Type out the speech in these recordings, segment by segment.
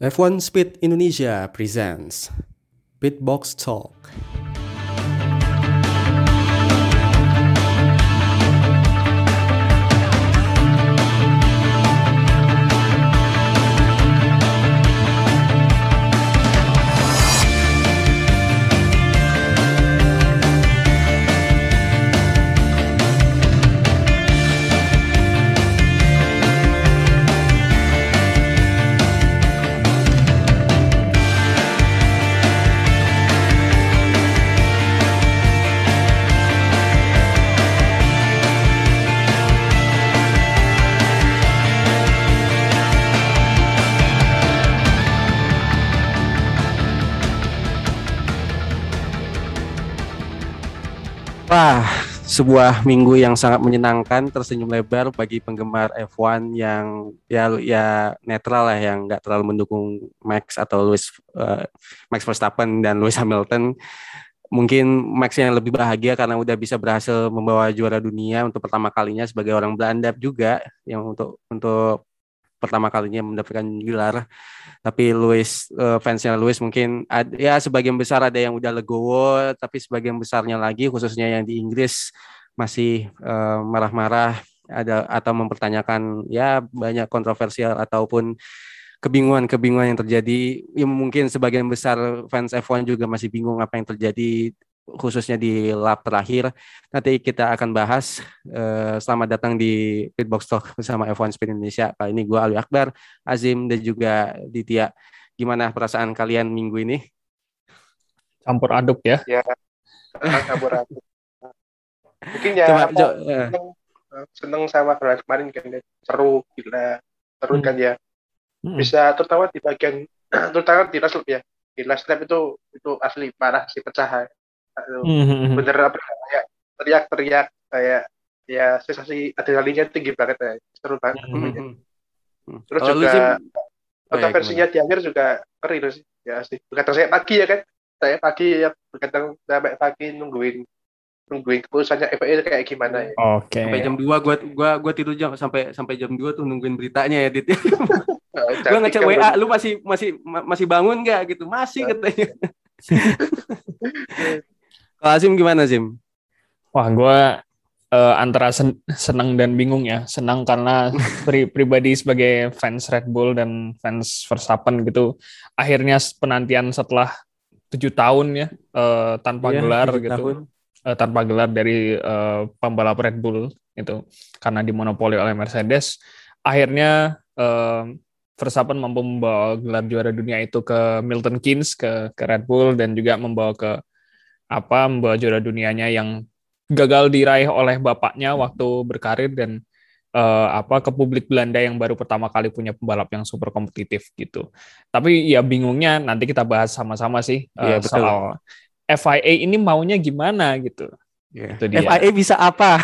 F1 Speed Indonesia presents Pitbox Talk. Sebuah minggu yang sangat menyenangkan, tersenyum lebar bagi penggemar F1 yang ya ya netral lah, yang nggak terlalu mendukung Max atau Lewis uh, Max Verstappen dan Lewis Hamilton. Mungkin Max yang lebih bahagia karena udah bisa berhasil membawa juara dunia untuk pertama kalinya sebagai orang Belanda juga, yang untuk untuk pertama kalinya mendapatkan gelar. Tapi Luis uh, fansnya Luis mungkin ada, ya sebagian besar ada yang udah legowo, tapi sebagian besarnya lagi khususnya yang di Inggris masih uh, marah-marah ada atau mempertanyakan ya banyak kontroversial ataupun kebingungan-kebingungan yang terjadi. Ya, mungkin sebagian besar fans F1 juga masih bingung apa yang terjadi khususnya di lap terakhir. Nanti kita akan bahas. Uh, selamat datang di Pitbox Talk bersama F1 Speed Indonesia. Kali ini gue Ali Akbar, Azim, dan juga Ditya. Gimana perasaan kalian minggu ini? Campur aduk ya? Ya, campur aduk. Mungkin ya Coba, jo, uh. seneng, sama kemarin kan ya. seru, gila, seru hmm. kan ya. Hmm. Bisa terutama di bagian, terutama di last lap ya. Di last lap itu itu asli parah sih pecah mm-hmm. bener apa kayak teriak-teriak kayak ya sensasi adrenalinnya tinggi banget ya seru banget mm-hmm. terus oh, juga untuk oh, ya, versinya di akhir juga keren sih ya sih berkata saya pagi ya kan saya pagi ya berkata sampai pagi nungguin nungguin keputusannya FA kayak gimana ya. Oke. Okay. Sampai jam 2 gua gua gua tidur jam sampai sampai jam 2 tuh nungguin beritanya ya Dit. gua ngecek WA lu masih masih masih bangun enggak gitu. Masih katanya. Kalau Azim gimana Azim? Wah, gue uh, antara sen senang dan bingung ya. Senang karena pri pribadi sebagai fans Red Bull dan fans Verstappen gitu, akhirnya penantian setelah tujuh tahun ya uh, tanpa iya, gelar gitu, uh, tanpa gelar dari uh, pembalap Red Bull itu karena dimonopoli oleh Mercedes, akhirnya uh, Verstappen mampu membawa gelar juara dunia itu ke Milton Keynes ke, ke Red Bull dan juga membawa ke apa membawa juara dunianya yang gagal diraih oleh bapaknya waktu berkarir dan uh, apa ke publik Belanda yang baru pertama kali punya pembalap yang super kompetitif gitu. Tapi ya bingungnya nanti kita bahas sama-sama sih uh, ya, soal FIA ini maunya gimana gitu. Yeah. Itu dia. FIA bisa apa?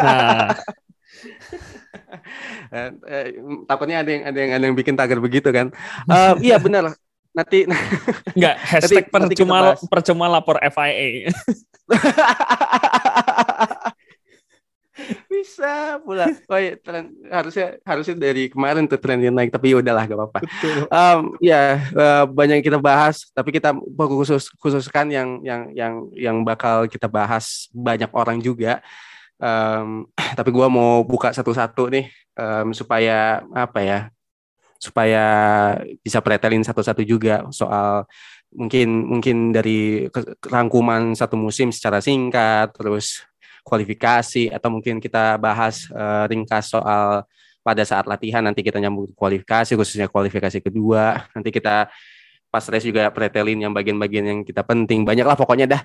nah, eh, takutnya ada yang ada yang ada yang bikin tagar begitu kan? Uh, iya benar nanti enggak hashtag nanti, percuma nanti percuma lapor FIA bisa pula. Oh iya, tren, harusnya harusnya dari kemarin tuh trennya naik tapi ya udahlah gak apa-apa. Um, ya uh, banyak yang kita bahas tapi kita khusus khususkan yang yang yang yang bakal kita bahas banyak orang juga. Um, tapi gua mau buka satu-satu nih um, supaya apa ya supaya bisa pretelin satu-satu juga soal mungkin mungkin dari rangkuman satu musim secara singkat terus kualifikasi atau mungkin kita bahas uh, ringkas soal pada saat latihan nanti kita nyambung kualifikasi khususnya kualifikasi kedua. Nanti kita pas race juga pretelin yang bagian-bagian yang kita penting. Banyak lah pokoknya dah.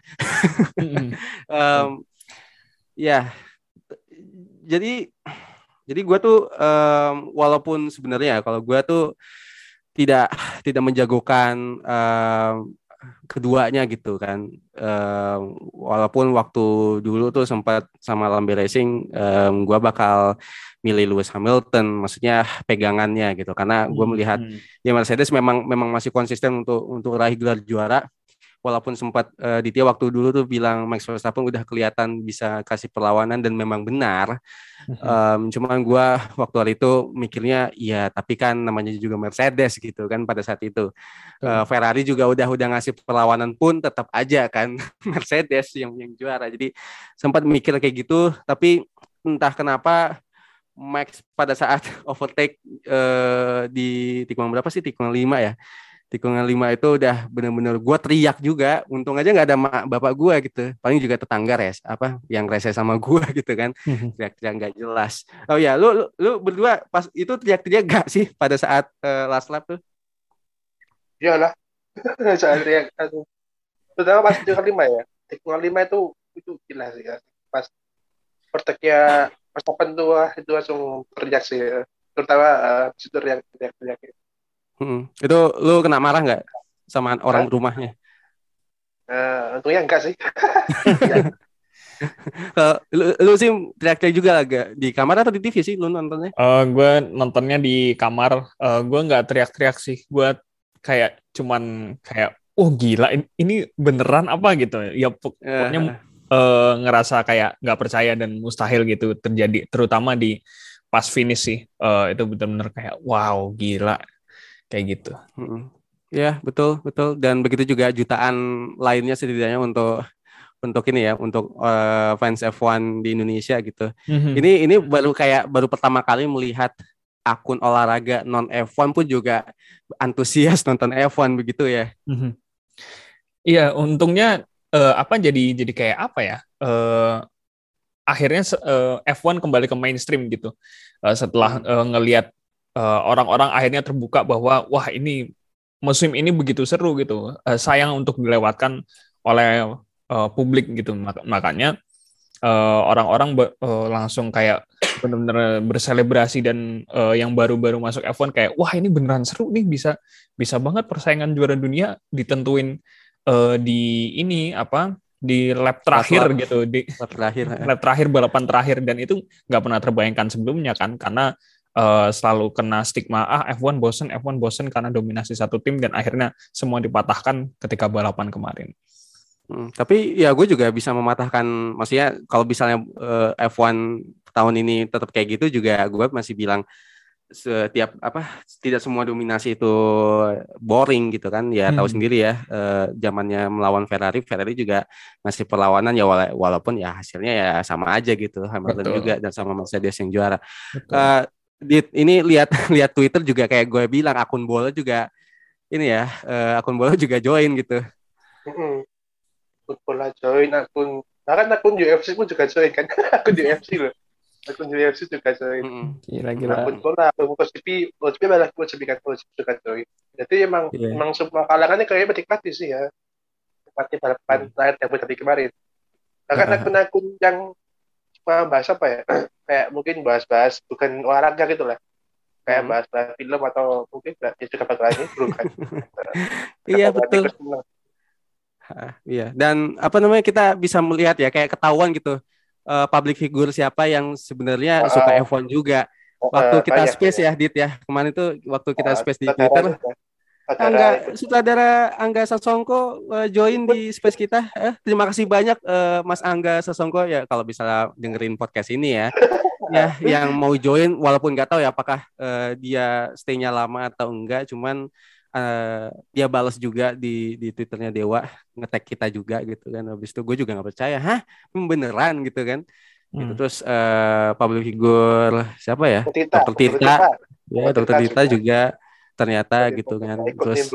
Um, ya jadi jadi gue tuh um, walaupun sebenarnya kalau gue tuh tidak tidak menjagokan um, keduanya gitu kan. Um, walaupun waktu dulu tuh sempat sama Lambe Racing, um, gue bakal milih Lewis Hamilton, maksudnya pegangannya gitu. Karena gue hmm, melihat hmm. ya Mercedes memang memang masih konsisten untuk untuk raih gelar juara. Walaupun sempat uh, Ditya waktu dulu tuh bilang Max Verstappen udah kelihatan bisa kasih perlawanan dan memang benar. Um, cuman gue waktu hari itu mikirnya ya tapi kan namanya juga Mercedes gitu kan pada saat itu. Uh, Ferrari juga udah udah ngasih perlawanan pun tetap aja kan Mercedes yang yang juara. Jadi sempat mikir kayak gitu tapi entah kenapa Max pada saat overtake uh, di tikungan berapa sih tikungan 5 ya tikungan lima itu udah bener-bener gue teriak juga. Untung aja nggak ada mak bapak gue gitu. Paling juga tetangga res apa yang rese sama gue gitu kan. Mhm. teriak-teriak nggak jelas. Oh ya lu, lu lu berdua pas itu teriak-teriak gak sih pada saat uh, last lap tuh? Iyalah saat teriak terutama pas tikungan lima ya. Tikungan lima itu itu gila sih ya. pas perteknya Verstappen tuh itu langsung teriak sih. Terutama uh, situ yang teriak-teriak Hmm. Itu lu kena marah nggak sama orang Hah? rumahnya? Uh, untungnya enggak sih. lu, lu sih teriak-teriak juga agak di kamar atau di TV sih lu nontonnya? Uh, gue nontonnya di kamar. Uh, gue nggak teriak-teriak sih. Gue kayak cuman kayak, oh gila ini beneran apa gitu. Ya pokoknya uh. uh, ngerasa kayak nggak percaya dan mustahil gitu terjadi. Terutama di pas finish sih. Uh, itu bener-bener kayak wow gila kayak gitu. Hmm. Ya betul betul dan begitu juga jutaan lainnya setidaknya untuk untuk ini ya untuk uh, fans F1 di Indonesia gitu. Mm-hmm. Ini ini baru kayak baru pertama kali melihat akun olahraga non F1 pun juga antusias nonton F1 begitu ya. Mm-hmm. Iya, untungnya uh, apa jadi jadi kayak apa ya? Uh, akhirnya uh, F1 kembali ke mainstream gitu. Uh, setelah uh, ngelihat Eh, orang-orang uh, akhirnya terbuka bahwa wah ini musim ini begitu seru gitu. Uh, sayang untuk dilewatkan oleh uh, publik gitu. Mak makanya orang-orang uh, uh, langsung kayak benar-benar berselebrasi dan uh, yang baru-baru masuk F1 kayak wah ini beneran seru nih bisa bisa banget persaingan juara dunia ditentuin uh, di ini apa di lap terakhir lap, gitu. Di lap terakhir lap terakhir balapan terakhir. Dan itu nggak pernah terbayangkan sebelumnya kan karena uh, selalu kena stigma ah F1 bosen F1 bosen karena dominasi satu tim dan akhirnya semua dipatahkan ketika balapan kemarin. Hmm, tapi ya gue juga bisa mematahkan maksudnya kalau misalnya uh, eh, F1 tahun ini tetap kayak gitu juga gue masih bilang setiap apa tidak semua dominasi itu boring gitu kan ya hmm. tahu sendiri ya eh, zamannya melawan Ferrari Ferrari juga masih perlawanan ya wala walaupun ya hasilnya ya sama aja gitu Hamilton Betul. juga dan sama Mercedes yang juara uh, di ini lihat lihat Twitter juga kayak gue bilang akun bola juga ini ya uh, akun bola juga join gitu. Akun bola join akun bahkan akun UFC pun juga join kan akun UFC loh. Akun UFC juga join. Mm-hmm. Gila gila. Akun bola akun MotoGP MotoGP malah MotoGP kan MotoGP juga join. Jadi emang yeah. emang semua kalangannya kayaknya menikmati sih ya. Menikmati balapan mm. terakhir yang tadi kemarin. Bahkan akun-akun yang bahas apa ya? Kayak mungkin bahas-bahas bukan olahraga gitu lah. Kayak hmm. bahas-bahas film atau mungkin ya juga bakal ini kan? Iya betul. iya. Dan apa namanya kita bisa melihat ya kayak ketahuan gitu uh, public figure siapa yang sebenarnya uh, suka F1 juga. Waktu kita space ya. ya Dit ya. Kemarin itu waktu kita uh, space di Twitter Angga sutradara Angga Sasongko uh, join di space kita. Eh, terima kasih banyak uh, Mas Angga Sasongko ya kalau bisa dengerin podcast ini ya. ya yang mau join walaupun nggak tahu ya apakah uh, dia stay-nya lama atau enggak cuman uh, dia balas juga di di twitternya Dewa ngetek kita juga gitu kan. Habis itu gue juga nggak percaya hah? Beneran? gitu kan. Gitu. hmm. gitu terus uh, public figure siapa ya? Tita, dokter Tita, ya dokter Tita juga ternyata gitu kan. terus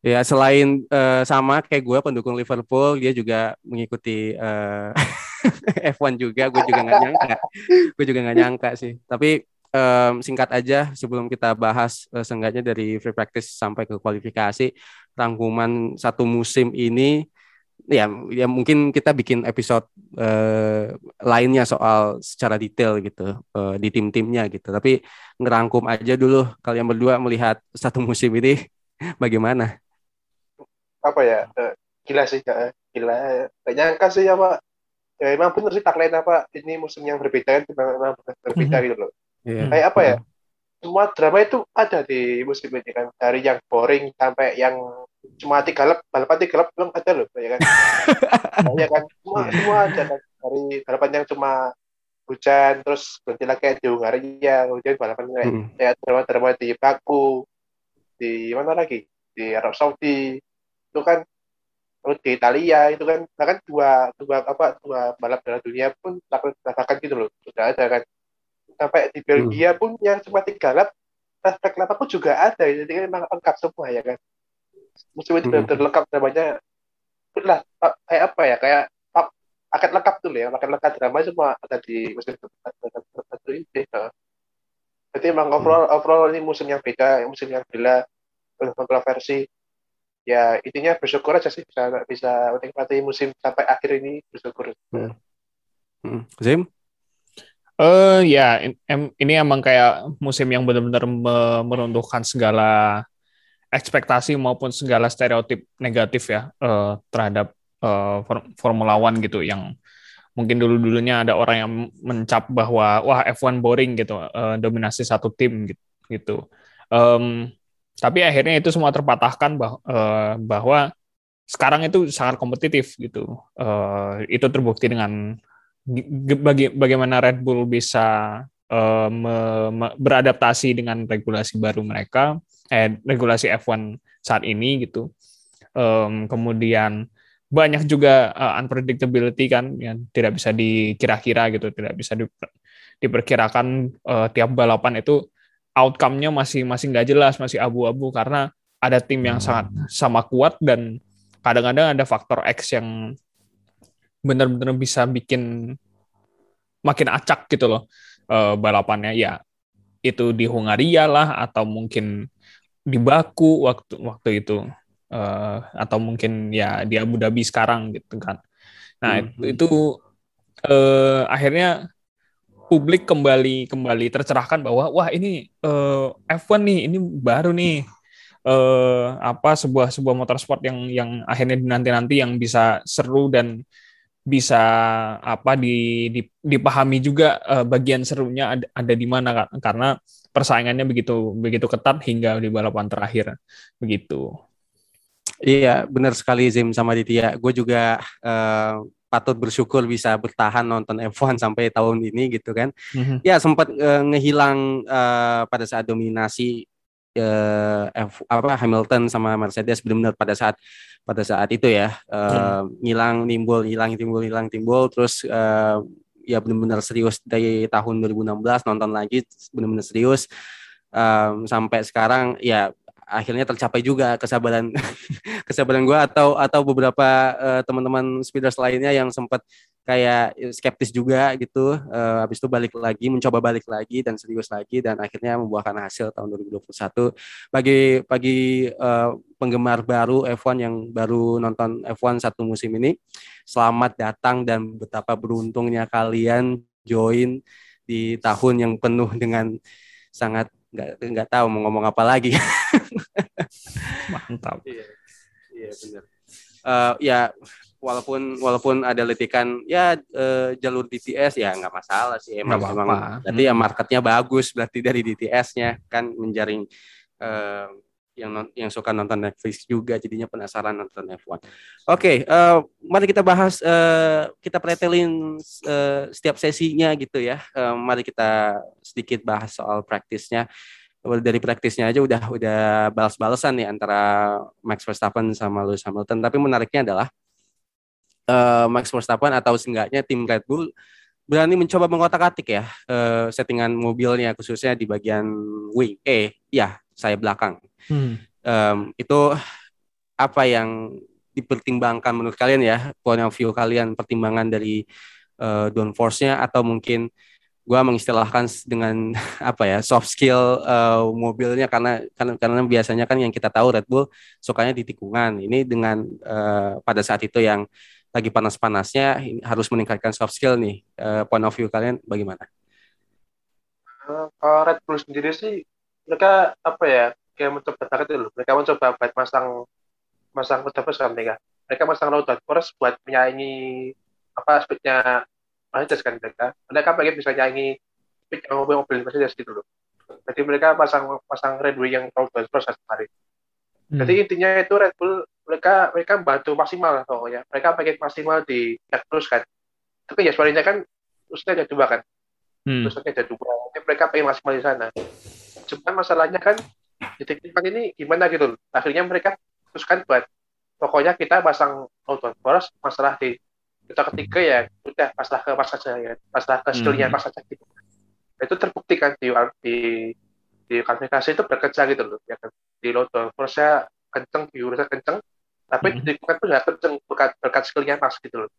ya selain uh, sama kayak gue pendukung Liverpool dia juga mengikuti uh, eh, F1 juga. Gue juga nggak nyangka. Gue juga nggak nyangka sih. Tapi um, singkat aja sebelum kita bahas uh, seenggaknya dari free practice sampai ke kualifikasi rangkuman satu musim ini ya ya mungkin kita bikin episode uh, lainnya soal secara detail gitu uh, di tim-timnya gitu. Tapi ngerangkum aja dulu kalian berdua melihat satu musim ini bagaimana? Apa ya? Uh, gila sih kak gila gak nyangka sih ya pak. Ya emang bener sih tak lain apa ini musim yang berbeda kan memang berbeda mhm. gitu loh. Yeah. kayak apa ya? Semua drama itu ada di musim ini kan. Dari yang boring sampai yang cuma tiga lap balapan tiga lap belum ada loh ya kan? Ya kan? Semua semua ada kan dari balapan yang cuma hujan terus berhenti lagi kayak di Hungaria hujan balapan kayak hmm. kayak drama drama di Baku di mana lagi? Di Arab Saudi. Itu kan terus di Italia itu kan bahkan dua dua apa dua balap dalam dunia pun takkan gitu loh sudah ada kan. Sampai di Belgia hmm. pun yang cuma tiga lap refleks lap pun juga ada jadi kan memang lengkap semua ya kan musim itu benar-benar lengkap namanya lah kayak apa ya kayak paket lengkap tuh ya paket lengkap drama semua ada di musim satu ini jadi emang overall overall ini musim yang beda musim yang beda kontroversi ya intinya bersyukur aja sih bisa bisa menikmati musim sampai akhir ini bersyukur. Hmm. Hmm. Zim? Uh, ya em, ini emang kayak musim yang benar-benar meruntuhkan segala ekspektasi maupun segala stereotip negatif ya uh, terhadap uh, Formula One gitu yang mungkin dulu-dulunya ada orang yang mencap bahwa wah F1 boring gitu uh, dominasi satu tim gitu. Um, tapi akhirnya itu semua terpatahkan bah, uh, bahwa sekarang itu sangat kompetitif gitu. Uh, itu terbukti dengan bagi, bagaimana Red Bull bisa uh, beradaptasi dengan regulasi baru mereka, eh, regulasi F1 saat ini gitu. Um, kemudian banyak juga uh, unpredictability kan yang tidak bisa dikira-kira gitu, tidak bisa diperkirakan uh, tiap balapan itu outcome-nya masih masih nggak jelas, masih abu-abu karena ada tim yang sangat sama kuat dan kadang-kadang ada faktor X yang benar-benar bisa bikin makin acak gitu loh uh, balapannya ya itu di Hungaria lah atau mungkin di Baku waktu waktu itu uh, atau mungkin ya di Abu Dhabi sekarang gitu kan nah hmm. itu uh, akhirnya publik kembali kembali tercerahkan bahwa wah ini uh, eh, F1 nih ini baru nih uh, apa sebuah sebuah motorsport yang yang akhirnya nanti nanti yang bisa seru dan bisa apa di, di dipahami juga uh, bagian serunya ada, ada di mana karena persaingannya begitu begitu ketat hingga di balapan terakhir begitu. Iya benar sekali Zim sama Ditya. Gue juga uh, patut bersyukur bisa bertahan nonton F1 sampai tahun ini gitu kan. Mm-hmm. Ya sempat uh, ngehilang uh, pada saat dominasi uh, F apa Hamilton sama Mercedes benar-benar pada saat pada saat itu ya uh, mm. ngilang nimbul hilang timbul hilang timbul terus uh, ya benar-benar serius dari tahun 2016 nonton lagi benar-benar serius um, sampai sekarang ya akhirnya tercapai juga kesabaran kesabaran gue atau atau beberapa uh, teman-teman speeders lainnya yang sempat kayak skeptis juga gitu. Uh, habis itu balik lagi mencoba balik lagi dan serius lagi dan akhirnya membuahkan hasil tahun 2021 bagi bagi uh, penggemar baru F1 yang baru nonton F1 satu musim ini selamat datang dan betapa beruntungnya kalian join di tahun yang penuh dengan sangat nggak nggak tahu mau ngomong apa lagi. Mantap. Iya, iya benar. Uh, ya walaupun walaupun ada letikan ya uh, jalur DTS ya nggak masalah sih emang apa -apa. emang berarti ya marketnya bagus berarti dari DTS-nya kan menjaring uh, yang yang suka nonton Netflix juga jadinya penasaran nonton F1. Oke, okay, uh, mari kita bahas uh, kita pretelin uh, setiap sesinya gitu ya. Uh, mari kita sedikit bahas soal praktisnya. Dari praktisnya aja udah udah balas-balasan nih antara Max Verstappen sama Lewis Hamilton. Tapi menariknya adalah uh, Max Verstappen atau seenggaknya tim Red Bull berani mencoba mengotak-atik ya uh, settingan mobilnya khususnya di bagian wing. Eh, ya saya belakang Hmm. Um, itu apa yang dipertimbangkan menurut kalian ya, point of view kalian, pertimbangan dari uh, downforce-nya atau mungkin gue mengistilahkan dengan apa ya soft skill uh, mobilnya? Karena, karena karena biasanya kan yang kita tahu Red Bull sukanya di tikungan. Ini dengan uh, pada saat itu yang lagi panas-panasnya harus meningkatkan soft skill nih. Uh, point of view kalian bagaimana? Uh, kalau Red Bull sendiri sih mereka apa ya kayak mencoba target itu loh. Mereka mencoba buat masang masang mencoba kan mereka. Mereka masang road force buat menyaingi apa speednya Mercedes kan mereka. Mereka pengen bisa nyaingi speed mobil-mobil Mercedes gitu loh. Jadi mereka pasang pasang redway yang road force kemarin. Hmm. Jadi intinya itu Red Bull mereka mereka bantu maksimal pokoknya. Mereka pengen maksimal di terus kan. Tapi ya sebenarnya kan terusnya ada dua kan. Hmm. Terusnya ada dua. Jadi mereka pengen maksimal di sana. Cuman masalahnya kan di TikTok ini gimana gitu. Akhirnya mereka teruskan buat pokoknya kita pasang auto force masalah di kita ketiga ya udah paslah ke pas saja ya paslah ke skillnya hmm. pas saja gitu itu terbukti kan di di di kualifikasi itu bekerja gitu loh ya kan di load force kenceng di urusnya kenceng tapi mm-hmm. di bukan pun nggak kenceng berkat berkat skillnya pas gitu loh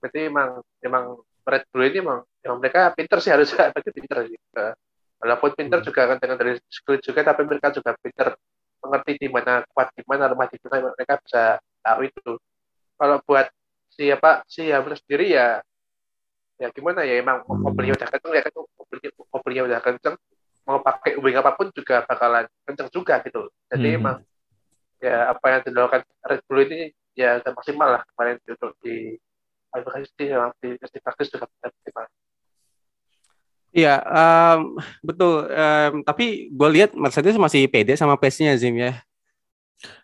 berarti emang emang Red Bull ini emang emang mereka pinter sih harusnya tapi pinter sih walaupun pinter mm-hmm. juga kan dengan dari skill juga tapi mereka juga pinter mengerti di mana kuat di mana lemah di mana mereka bisa tahu itu kalau buat siapa si Hamil sendiri ya ya gimana ya emang mobilnya udah kenceng ya kan mobilnya, mobilnya udah kenceng mau pakai wing apa pun juga bakalan kenceng juga gitu jadi hmm. emang ya apa yang dilakukan Red Bull ini ya maksimal lah kemarin untuk di kualifikasi di di praktis juga maksimal. Iya, um, betul. Um, tapi gue lihat Mercedes masih pede sama pace-nya Zim ya.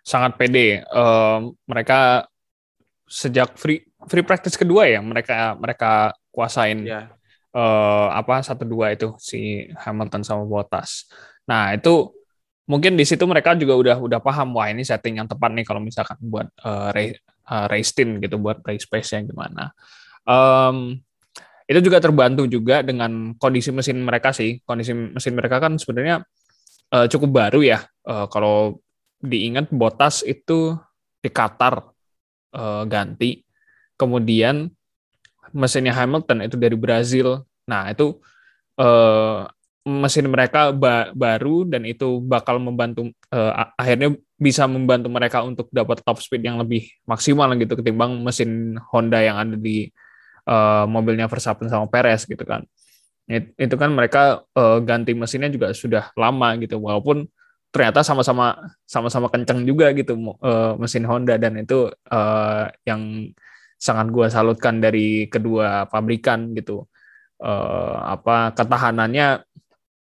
Sangat pede. Um, mereka sejak free free practice kedua ya mereka mereka kuasain ya. uh, apa satu dua itu si Hamilton sama Bottas. Nah itu mungkin di situ mereka juga udah udah paham wah ini setting yang tepat nih kalau misalkan buat uh, race, uh, race team gitu buat race pace yang gimana. Um, itu juga terbantu juga dengan kondisi mesin mereka sih. Kondisi mesin mereka kan sebenarnya uh, cukup baru ya. Uh, kalau diingat Bottas itu di Qatar uh, ganti, kemudian mesinnya Hamilton itu dari Brazil. Nah itu uh, mesin mereka ba baru dan itu bakal membantu uh, akhirnya bisa membantu mereka untuk dapat top speed yang lebih maksimal gitu ketimbang mesin Honda yang ada di uh, mobilnya Verstappen sama Perez gitu kan. It, itu kan mereka uh, ganti mesinnya juga sudah lama gitu walaupun ternyata sama-sama sama-sama kenceng juga gitu uh, mesin Honda dan itu uh, yang sangat gua salutkan dari kedua pabrikan gitu. Uh, apa ketahanannya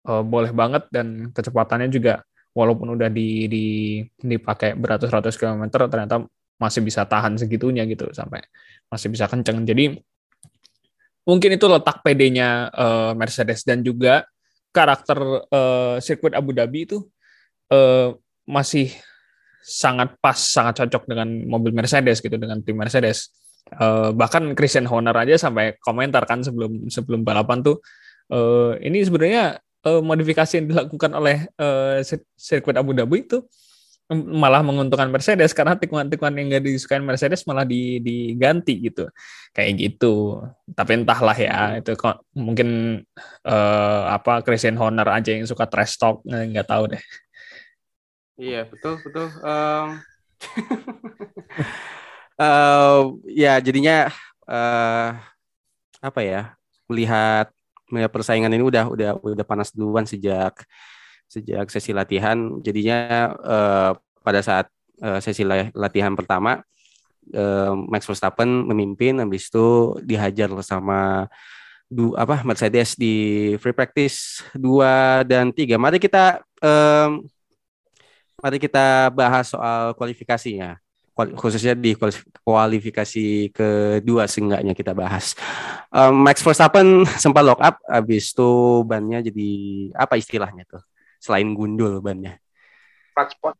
uh, boleh banget dan kecepatannya juga walaupun udah di, di dipakai beratus-ratus kilometer ternyata masih bisa tahan segitunya gitu sampai masih bisa kenceng. Jadi mungkin itu letak PD-nya uh, Mercedes dan juga karakter uh, sirkuit Abu Dhabi itu uh, masih sangat pas, sangat cocok dengan mobil Mercedes gitu dengan tim Mercedes. Uh, bahkan Christian Horner aja sampai komentar kan sebelum sebelum balapan tuh uh, ini sebenarnya uh, modifikasi yang dilakukan oleh uh, sirkuit Abu Dhabi itu malah menguntungkan Mercedes karena tikungan-tikungan yang gak disukai Mercedes malah di, diganti gitu. Kayak gitu. Tapi entahlah ya itu kok mungkin uh, apa Christian Horner aja yang suka trash talk nggak tahu deh. Iya betul betul. Um, uh, ya jadinya uh, apa ya melihat melihat persaingan ini udah udah udah panas duluan sejak sejak sesi latihan. Jadinya uh, pada saat uh, sesi latihan pertama uh, Max Verstappen memimpin, habis itu dihajar sama du apa Mercedes di free practice 2 dan 3. Mari kita um, mari kita bahas soal kualifikasinya khususnya di kualifikasi kedua seenggaknya kita bahas. Um, Max Verstappen sempat lock up, habis itu bannya jadi apa istilahnya tuh? Selain gundul bannya. Flat spot.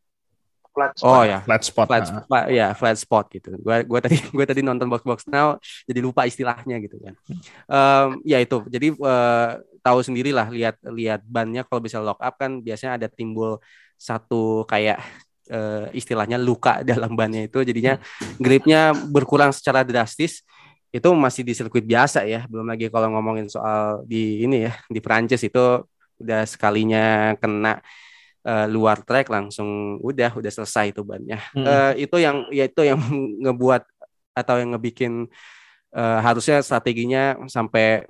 Flat spot. Oh ya, flat spot. Flat, uh. flat, ya, flat spot gitu. Gua gua tadi gua tadi nonton box box now jadi lupa istilahnya gitu kan. Um, ya itu. Jadi uh, tahu sendirilah lihat lihat bannya kalau bisa lock up kan biasanya ada timbul satu kayak uh, istilahnya luka dalam bannya itu jadinya gripnya berkurang secara drastis itu masih di sirkuit biasa ya belum lagi kalau ngomongin soal di ini ya di Prancis itu udah sekalinya kena uh, luar track langsung udah udah selesai itu bannya hmm. uh, itu yang ya itu yang ngebuat atau yang ngebikin uh, harusnya strateginya sampai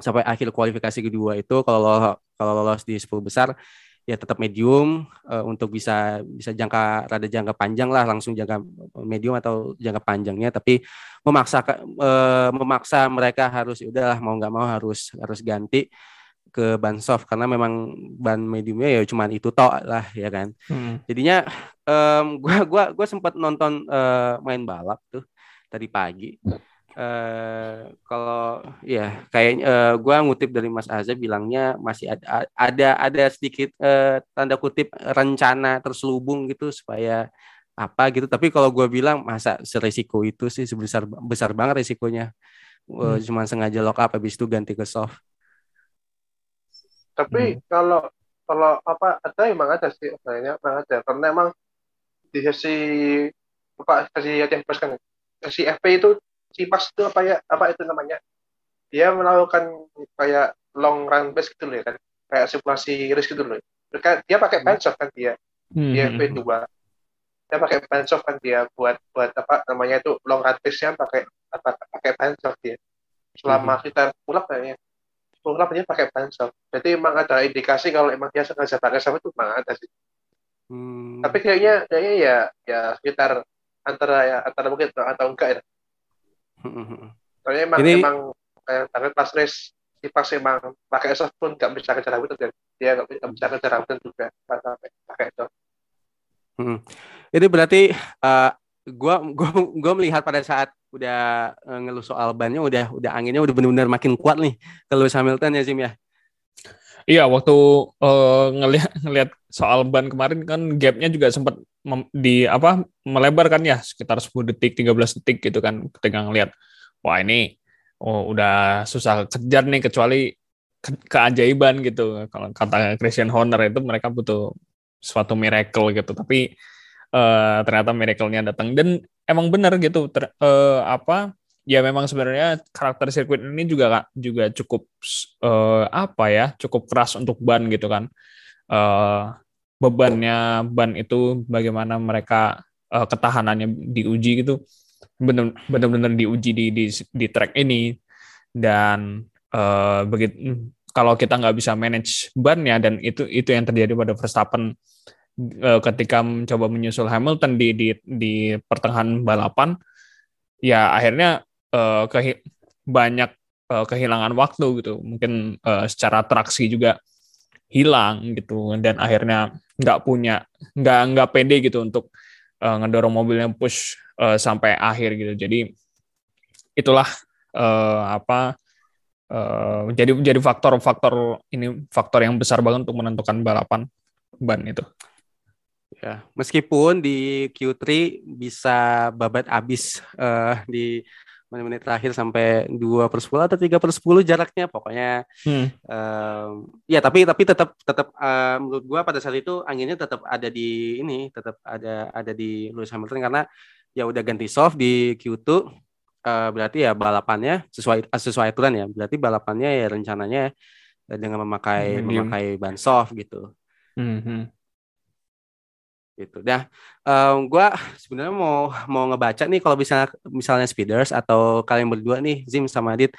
sampai akhir kualifikasi kedua itu kalau kalau lolos di 10 besar ya tetap medium uh, untuk bisa bisa jangka rada jangka panjang lah langsung jangka medium atau jangka panjangnya. Tapi memaksa uh, memaksa mereka harus ya udahlah mau nggak mau harus harus ganti ke ban soft karena memang ban mediumnya ya cuma itu tok lah ya kan hmm. jadinya um, gua gua gua sempat nonton uh, main balap tuh tadi pagi. Uh, kalau ya kayak uh, gua ngutip dari Mas Azza bilangnya masih ada ada ada sedikit uh, tanda kutip rencana terselubung gitu supaya apa gitu tapi kalau gue bilang masa seresiko itu sih sebesar besar banget resikonya hmm. uh, cuma sengaja lock up habis itu ganti ke soft tapi hmm. kalau kalau apa ada emang ada sih kayaknya emang ada karena emang di sesi apa sesi yang pas kan sesi FP itu si pas itu apa ya apa itu namanya dia melakukan kayak long run base gitu loh ya kan kayak simulasi race gitu loh dia pakai hmm. kan dia hmm. di FP 2 dia pakai bansoft kan dia buat buat apa namanya itu long run nya pakai apa pakai bansoft dia selama hmm. kita pulang kayaknya dia pakai bansoft jadi emang ada indikasi kalau emang dia sengaja pakai soft itu memang ada sih hmm. tapi kayaknya kayaknya ya ya sekitar antara ya antara mungkin atau enggak ya hmm. soalnya emang Ini... emang kayak tangan pas race si pas emang pakai soft pun nggak bisa kejar dan dia nggak bisa kejar hutan juga pakai pakai itu Hmm. Itu berarti uh, gua gua gua melihat pada saat udah uh, ngeluh soal bannya udah udah anginnya udah benar-benar makin kuat nih kalau Hamilton ya Zim ya. Iya, waktu uh, ngelihat ngelihat soal ban kemarin kan gapnya juga sempat di apa melebar kan ya sekitar 10 detik, 13 detik gitu kan ketika ngelihat wah ini oh udah susah kejar nih kecuali ke keajaiban gitu. Kalau kata Christian Horner itu mereka butuh suatu miracle gitu tapi uh, ternyata miracle-nya datang. Dan emang benar gitu ter, uh, apa ya memang sebenarnya karakter sirkuit ini juga juga cukup uh, apa ya cukup keras untuk ban gitu kan. Uh, bebannya ban itu bagaimana mereka uh, ketahanannya diuji gitu benar-benar diuji di, di di track ini. Dan uh, begitu kalau kita nggak bisa manage bannya dan itu itu yang terjadi pada Verstappen uh, ketika mencoba menyusul Hamilton di di di pertengahan balapan ya akhirnya uh, kehi banyak uh, kehilangan waktu gitu. Mungkin uh, secara traksi juga hilang gitu. Dan akhirnya nggak punya nggak nggak pede gitu untuk uh, ngedorong mobilnya push uh, sampai akhir gitu. Jadi itulah uh, apa uh, jadi jadi faktor-faktor ini faktor yang besar banget untuk menentukan balapan ban itu. Ya, meskipun di Q3 bisa babat habis uh, di menit-menit terakhir sampai dua per 10 atau tiga per 10 jaraknya pokoknya hmm. uh, ya tapi tapi tetap tetap uh, menurut gua pada saat itu anginnya tetap ada di ini tetap ada ada di Lewis Hamilton karena ya udah ganti soft di Q2 uh, berarti ya balapannya sesuai sesuai aturan ya. Berarti balapannya ya rencananya dengan memakai hmm, memakai ban soft gitu. Hmm, hmm. Gitu. Nah, um, gue sebenarnya mau mau ngebaca nih kalau misalnya misalnya speeders atau kalian berdua nih Zim sama Adit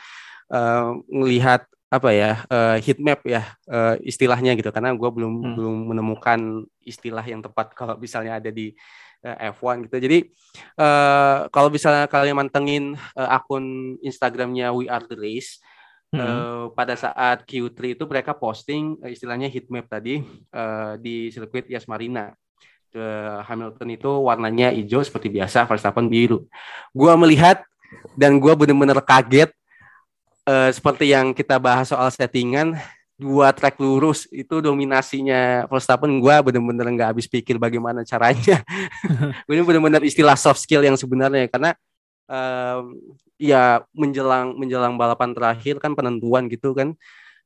uh, ngelihat apa ya uh, heat map ya uh, istilahnya gitu karena gue belum hmm. belum menemukan istilah yang tepat kalau misalnya ada di uh, F1 gitu. Jadi uh, kalau misalnya kalian mantengin uh, akun Instagramnya We Are The Race, hmm. uh, pada saat Q3 itu mereka posting uh, istilahnya heat map tadi uh, di sirkuit Yas Marina. Hamilton itu warnanya hijau seperti biasa, Verstappen biru. Gua melihat dan gua benar-benar kaget uh, seperti yang kita bahas soal settingan dua track lurus itu dominasinya Verstappen. Gue bener-bener nggak habis pikir bagaimana caranya. Ini bener-bener istilah soft skill yang sebenarnya karena um, ya menjelang menjelang balapan terakhir kan penentuan gitu kan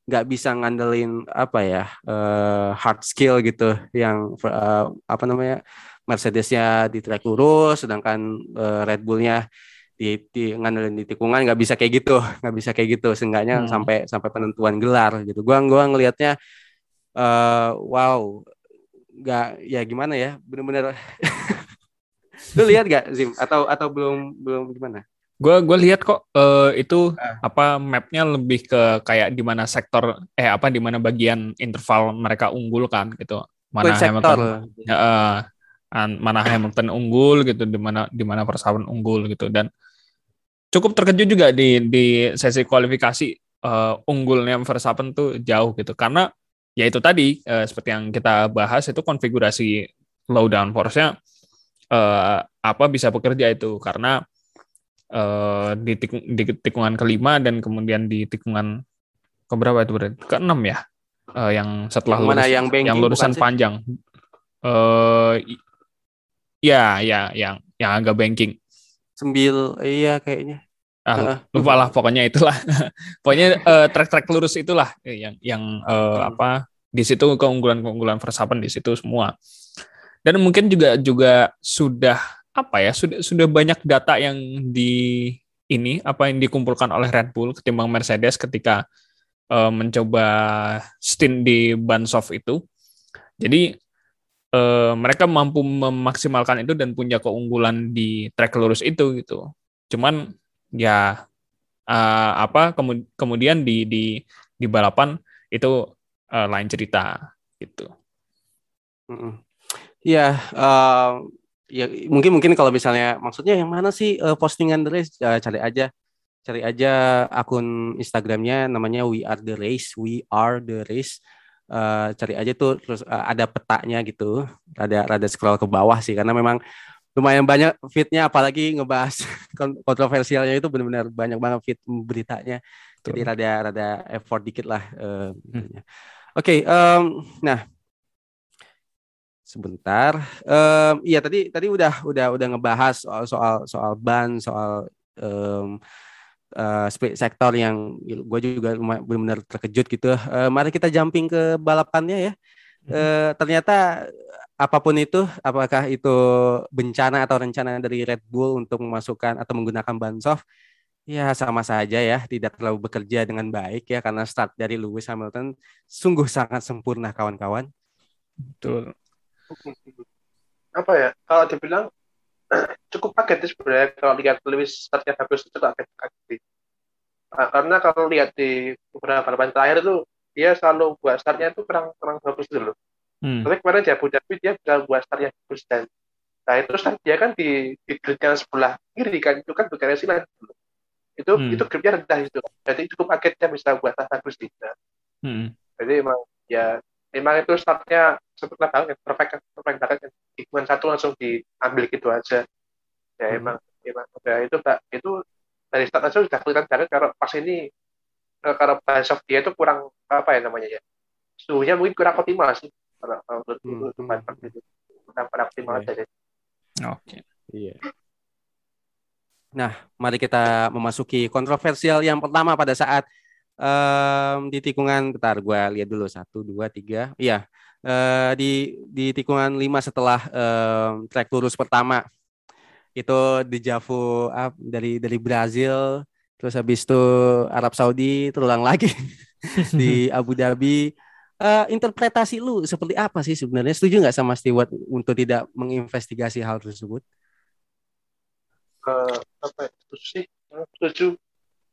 nggak bisa ngandelin apa ya uh, hard skill gitu yang uh, apa namanya Mercedesnya di track lurus sedangkan uh, Red Bullnya di, di ngandelin di tikungan nggak bisa kayak gitu nggak bisa kayak gitu. Seenggaknya hmm. sampai sampai penentuan gelar gitu. Gua gua ngelihatnya uh, wow nggak ya gimana ya bener-bener. Lu lihat gak Zim? Atau atau belum belum gimana gue gue lihat kok uh, itu ah. apa mapnya lebih ke kayak di mana sektor eh apa di mana bagian interval mereka unggul kan gitu. Mana Hamilton uh, mana Hamilton unggul gitu di mana di mana Verstappen unggul gitu. Dan cukup terkejut juga di di sesi kualifikasi uh, unggulnya Verstappen tuh jauh gitu. Karena ya itu tadi uh, seperti yang kita bahas itu konfigurasi low downforce-nya uh, apa bisa bekerja itu. Karena uh, di, tikung, di tikungan kelima dan kemudian di tikungan keberapa itu berarti keenam ya uh, yang setelah yang lurus mana yang, banking, yang lurusan panjang. Uh, ya ya yang yang agak banking. Sembil iya kayaknya. Ah, lupa lah pokoknya itulah. Pokoknya uh, track-track lurus itulah yang yang uh, hmm. apa di situ keunggulan-keunggulan Verstappen di situ semua. Dan mungkin juga juga sudah apa ya sudah sudah banyak data yang di ini apa yang dikumpulkan oleh Red Bull ketimbang Mercedes ketika uh, mencoba stint di Bansoft itu. Jadi uh, mereka mampu memaksimalkan itu dan punya keunggulan di track lurus itu gitu. Cuman ya uh, apa kemudian di di di balapan itu uh, lain cerita gitu. Iya, uh, ya mungkin mungkin kalau misalnya maksudnya yang mana sih uh, postingan the race uh, cari aja cari aja akun Instagramnya namanya We Are the Race, We Are the Race. Uh, cari aja tuh terus uh, ada petanya gitu, ada rada scroll ke bawah sih karena memang lumayan banyak fitnya apalagi ngebahas kontroversialnya itu benar-benar banyak banget fit beritanya. Jadi rada rada effort dikit lah. Uh, hmm. Oke, okay, um, nah sebentar. Um, iya tadi tadi udah udah udah ngebahas soal soal soal ban, soal um, uh, sektor yang gue juga benar-benar terkejut gitu. Uh, mari kita jumping ke balapannya ya. Uh, ternyata apa pun itu, apakah itu bencana atau rencana dari Red Bull untuk memasukkan atau menggunakan ban soft, Ya sama saja ya, tidak terlalu bekerja dengan baik ya karena start dari Lewis Hamilton sungguh sangat sempurna kawan-kawan. Betul. Apa ya? Kalau dibilang cukup kaget sebenarnya kalau lihat Lewis startnya bagus itu kaget kaget. Nah, karena kalau lihat di beberapa balapan terakhir itu dia selalu buat startnya itu kurang kurang bagus dulu. Hmm. Tapi kemarin dia Abu Dhabi dia bisa buat start yang bagus dan nah itu start dia kan di di grid yang sebelah kiri kan itu kan bergerak silat dulu itu hmm. itu gripnya rendah itu jadi cukup kagetnya bisa buat bagus tidak hmm. jadi emang ya memang itu startnya seperti banget perfect perfect banget hitungan satu langsung diambil gitu aja. Ya hmm. emang emang udah itu itu dari start aja sudah kelihatan banget kalau pas ini eh, kalau bahasa dia itu kurang apa ya namanya ya suhunya mungkin kurang optimal sih. Kalau menurut hmm. itu itu kurang kurang optimal yeah. aja oke. Iya. Nah, mari kita memasuki kontroversial yang pertama pada saat um, di tikungan, bentar gue lihat dulu. Satu, dua, tiga, iya. Uh, di di tikungan lima setelah um, trek lurus pertama. Itu di Javu uh, dari dari Brazil, terus habis itu Arab Saudi terulang lagi di Abu Dhabi. Uh, interpretasi lu seperti apa sih sebenarnya? Setuju nggak sama Stewart untuk tidak menginvestigasi hal tersebut? uh, apa ya, setuju sih. Setuju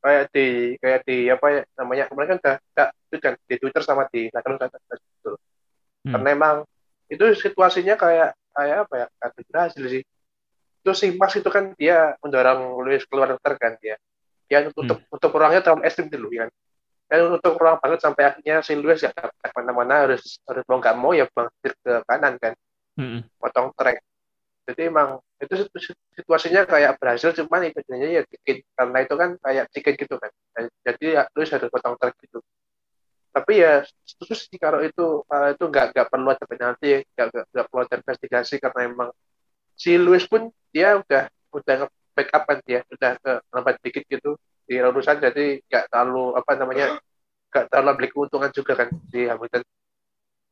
kayak di kayak di apa ya namanya kemarin kan udah gak, itu kan di Twitter sama di Instagram kan gitu hmm. karena emang itu situasinya kayak kayak apa ya kayak berhasil sih itu si Mas itu kan dia mendorong Luis keluar dokter kan dia dia untuk hmm. untuk orangnya terlalu ekstrim dulu ya kan dan untuk orang banget sampai akhirnya si Luis ya mana-mana harus harus mau nggak mau ya bang ke kanan kan hmm. potong trek jadi emang itu situasinya kayak berhasil cuman itu ya dikit. Karena itu kan kayak tiket gitu kan jadi ya lu harus potong truk gitu. Tapi ya setuju sih kalau itu kalau itu nggak nggak perlu ada penalti nggak nggak perlu ada investigasi karena emang si Luis pun dia udah udah backup kan dia udah ke lambat dikit gitu di urusan. Jadi nggak terlalu apa namanya nggak terlalu beli keuntungan juga kan di Hamilton.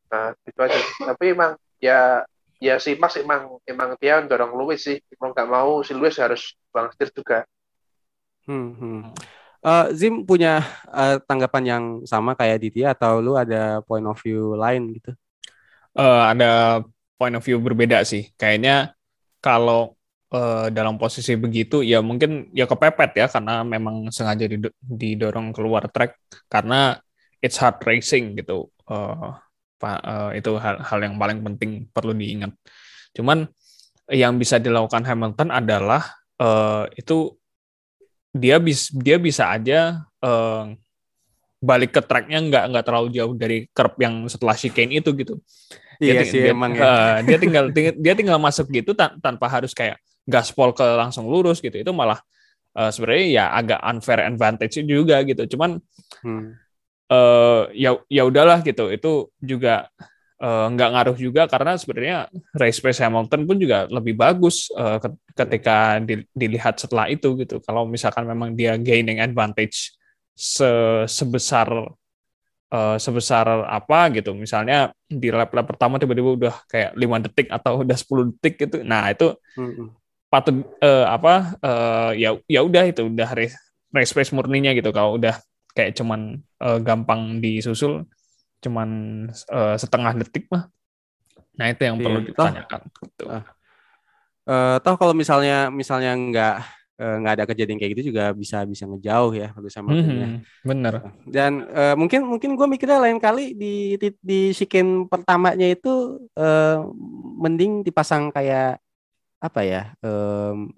Nah itu aja. Tapi emang ya ya si Max emang emang dia dorong Lewis sih. Mau nggak mau si Lewis harus bang setir juga. Hmm, hmm. Uh, Zim punya uh, tanggapan yang sama kayak Ditya atau lu ada point of view lain gitu? Uh, ada point of view berbeda sih. Kayaknya kalau uh, dalam posisi begitu ya mungkin ya kepepet ya karena memang sengaja didorong keluar track. Karena it's hard racing gitu. Uh, uh, itu hal, hal yang paling penting perlu diingat. Cuman yang bisa dilakukan Hamilton adalah uh, itu dia bis dia bisa aja uh, balik ke tracknya nggak nggak terlalu jauh dari curb yang setelah chicane itu gitu. Dia iya sih dia, emang ya. Uh, dia tinggal dia tinggal masuk gitu tan tanpa harus kayak gaspol ke langsung lurus gitu. Itu malah uh, sebenarnya ya agak unfair advantage juga gitu. Cuman hmm. Uh, ya ya udahlah gitu. Itu juga uh, nggak ngaruh juga karena sebenarnya race pace Hamilton pun juga lebih bagus uh, ketika dilihat setelah itu gitu. Kalau misalkan memang dia gaining advantage se sebesar uh, sebesar apa gitu. Misalnya di lap-lap pertama tiba-tiba udah kayak lima detik atau udah 10 detik gitu. Nah, itu hmm. patut uh, apa uh, ya ya udah itu udah race, race pace murninya gitu kalau udah kayak cuman uh, gampang disusul cuman uh, setengah detik mah. Nah, itu yang iya, perlu ditanyakan gitu. Uh, uh, toh kalau misalnya misalnya nggak nggak ada kejadian kayak gitu juga bisa bisa ngejauh ya kalau sama mm -hmm, bener dan uh, mungkin mungkin gue mikirnya lain kali di di, di sikin pertamanya itu uh, mending dipasang kayak apa ya um,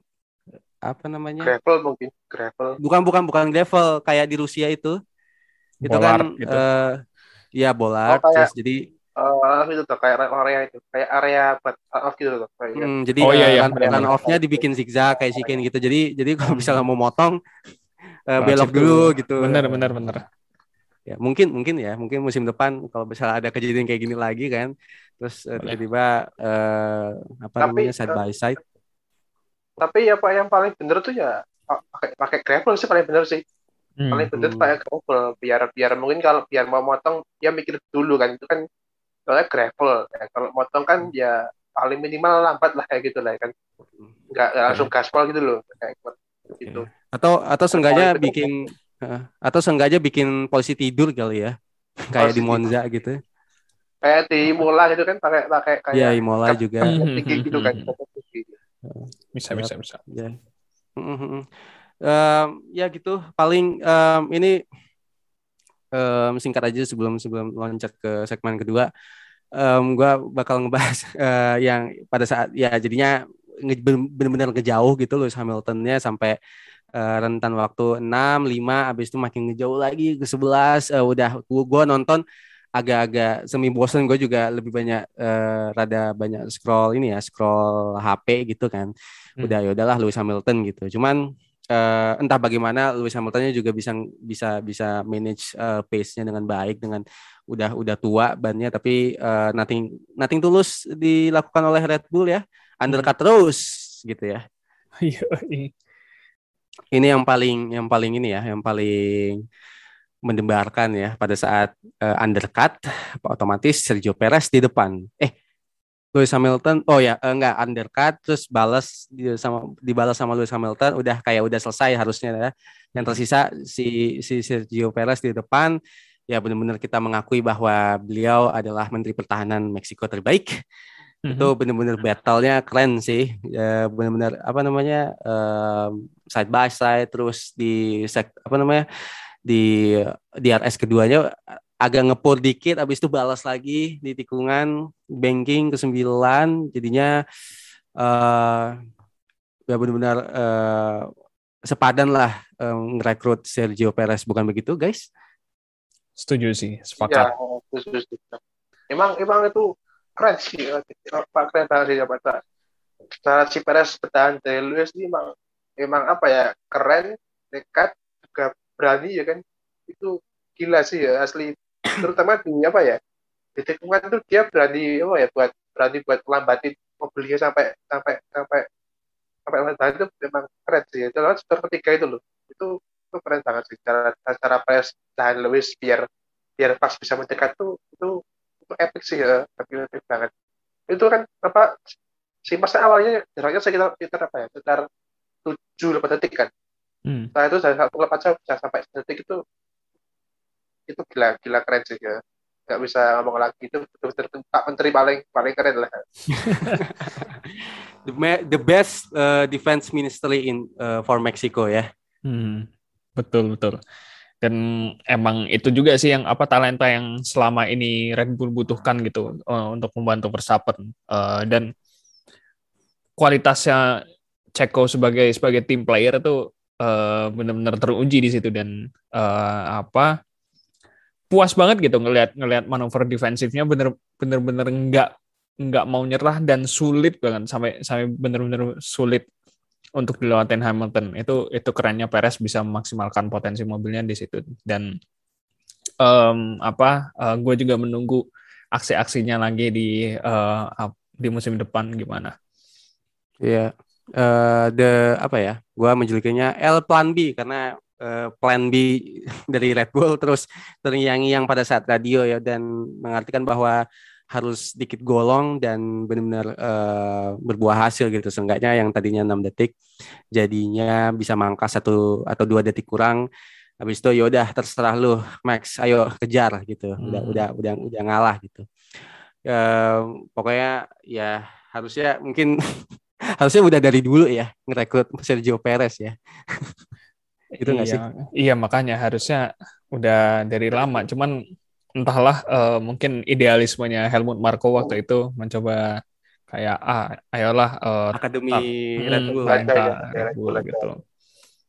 apa namanya? Gravel mungkin gravel. Bukan bukan bukan gravel kayak di Rusia itu. Itu kan gitu. uh, ya bola oh, terus jadi uh, itu tuh kayak area itu kayak area buat off gitu tuh kayak hmm, jadi oh, iya, iya. Run, off-nya dibikin zigzag kayak sikin gitu. Jadi jadi kalau misalnya mau motong uh, belok dulu gitu. Bener bener bener ya mungkin mungkin ya mungkin musim depan kalau misalnya ada kejadian kayak gini lagi kan terus uh, tiba-tiba uh, apa tapi, namanya side by side tapi ya pak yang paling bener tuh ya pakai pakai gravel sih paling bener sih. Hmm. paling bener hmm. pakai gravel biar biar mungkin kalau biar mau motong ya mikir dulu kan itu kan soalnya gravel ya. kalau motong kan ya paling minimal lambat lah kayak gitu lah ya kan. Nggak, nggak langsung gaspol gitu loh kayak gitu. Atau atau sengaja bikin atau sengaja bikin polisi tidur kali ya kayak di Monza gitu. Kayak di Imola gitu kan pakai pakai kayak ya Imola juga. gitu kan bisa bisa bisa. Ya um, ya gitu. Paling um, ini um, singkat aja sebelum sebelum loncat ke segmen kedua. Um, gue bakal ngebahas uh, yang pada saat ya jadinya benar-benar ngejauh gitu loh Hamiltonnya sampai uh, rentan waktu 6, 5 habis itu makin ngejauh lagi ke 11 uh, eh, udah gue nonton agak-agak semi bosen gue juga lebih banyak uh, rada banyak scroll ini ya scroll HP gitu kan hmm. udah ya udahlah Lewis Hamilton gitu cuman uh, entah bagaimana Lewis Hamiltonnya juga bisa bisa bisa manage uh, pace-nya dengan baik dengan udah udah tua bannya tapi uh, nothing nothing tulus dilakukan oleh Red Bull ya undercut hmm. terus gitu ya. ini yang paling yang paling ini ya yang paling mendebarkan ya pada saat uh, undercut otomatis Sergio Perez di depan. Eh Lewis Hamilton oh ya enggak undercut terus balas sama dibalas sama Lewis Hamilton udah kayak udah selesai harusnya ya yang tersisa si si Sergio Perez di depan ya benar-benar kita mengakui bahwa beliau adalah Menteri Pertahanan Meksiko terbaik mm-hmm. itu benar-benar battle-nya keren sih ya, benar-benar apa namanya um, side by side terus di apa namanya di di RS keduanya agak ngepur dikit habis itu balas lagi di tikungan banking ke sembilan jadinya uh, ya benar-benar uh, sepadan lah um, ngerekrut Sergio Perez. Bukan begitu guys? Setuju sih sepakat. ya, setuju, setuju. emang emang itu keren sih pak keren banget sih pak cara si Perez bertahan dari Lewis ini emang emang apa ya keren dekat juga berani ya kan? Itu gila sih ya asli. Terutama di apa ya di tikungan tuh dia berani oh ya buat berani buat lambatin mobilnya sampai sampai sampai sampai lambat itu memang keren sih. Itu lalu setor ketiga itu loh. Itu itu keren banget sih cara cara press dan Lewis biar biar pas bisa mendekat tuh itu itu epic sih ya tapi epic banget. Itu kan apa si masa awalnya jaraknya sekitar sekitar apa ya sekitar tujuh delapan detik kan hmm. Nah itu dari satu lap aja bisa sampai detik itu itu gila gila keren sih ya. Nggak bisa ngomong lagi itu betul-betul Pak Menteri paling paling keren lah. The, the best uh, defense ministry in uh, for Mexico ya. Hmm, betul betul. Dan emang itu juga sih yang apa talenta yang selama ini Red Bull butuhkan gitu uh, untuk membantu Verstappen. Uh, dan kualitasnya Ceko sebagai sebagai tim player itu uh, benar-benar teruji di situ dan uh, apa puas banget gitu ngelihat ngelihat manuver defensifnya bener bener bener nggak nggak mau nyerah dan sulit banget sampai sampai bener-bener sulit untuk dilewatin Hamilton itu itu kerennya Perez bisa memaksimalkan potensi mobilnya di situ dan um, apa uh, gue juga menunggu aksi-aksinya lagi di uh, di musim depan gimana? Iya, yeah. Uh, the apa ya? Gue menjulukinya L Plan B karena uh, Plan B dari Red Bull terus terngiang-ngiang pada saat radio ya dan mengartikan bahwa harus sedikit golong dan benar-benar uh, berbuah hasil gitu seenggaknya yang tadinya enam detik jadinya bisa mangkas satu atau dua detik kurang habis itu yaudah terserah lu Max ayo kejar gitu udah hmm. udah udah udah ngalah gitu uh, pokoknya ya harusnya mungkin harusnya udah dari dulu ya ngerekrut Sergio Perez ya. Itu nggak iya, sih? iya makanya harusnya udah dari lama. Cuman entahlah uh, mungkin idealismenya Helmut Marko waktu itu mencoba kayak ah ayolah uh, akademi Red Bull, Red Bull gitu.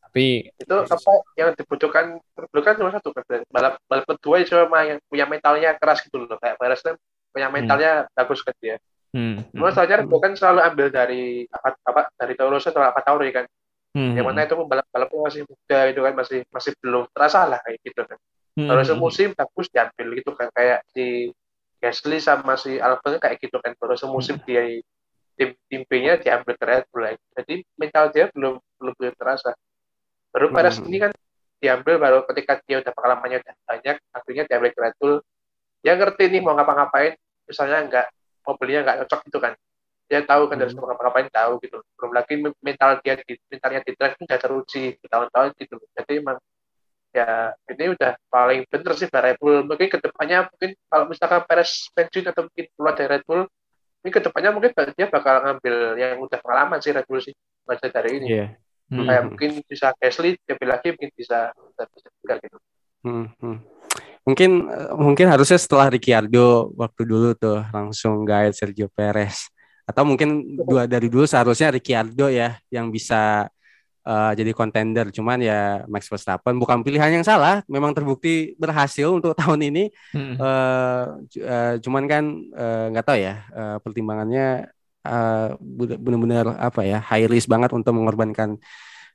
Tapi itu apa yang dibutuhkan? Dulu kan cuma satu kan? Balap balap kedua cuma yang punya mentalnya keras gitu loh. Kayak Perez kan punya hmm. mentalnya hmm. bagus kan dia hmm. Cuma soalnya hmm. kan selalu ambil dari apa apa dari Taurus atau apa Tauri kan hmm. yang mana itu balap balapnya masih muda itu kan masih masih belum terasa lah kayak gitu kan hmm. Taurus musim bagus diambil gitu kan kayak si Gasly sama si Albon kayak gitu kan Taurus musim hmm. dia tim tim B-nya diambil ke Red Bull jadi mental dia belum belum belum terasa Baru pada hmm. sini kan diambil baru ketika dia udah pengalamannya udah banyak, akhirnya diambil ke Red Bull. Dia ngerti nih mau ngapa-ngapain, misalnya nggak mobilnya nggak cocok gitu kan. Dia tahu kan harus hmm. mau ngapa-ngapain tahu gitu. Belum lagi mental dia di mentalnya di track udah teruji bertahun-tahun gitu. Jadi emang ya ini udah paling bener sih Red Bull. Mungkin ke depannya mungkin kalau misalkan Perez pensiun atau mungkin keluar dari Red Bull, ini ke depannya mungkin dia bakal ngambil yang udah pengalaman sih Red Bull sih baca dari ini. Yeah. Hmm. Kayak mungkin bisa Gasly, tapi lagi mungkin bisa bisa juga gitu. Hmm. Mungkin mungkin harusnya setelah Ricciardo waktu dulu tuh langsung guide Sergio Perez. Atau mungkin dua dari dulu seharusnya Ricciardo ya yang bisa uh, jadi kontender cuman ya Max Verstappen bukan pilihan yang salah. Memang terbukti berhasil untuk tahun ini. Hmm. uh, uh, cuman kan nggak uh, tahu ya uh, pertimbangannya uh, benar-benar apa ya high risk banget untuk mengorbankan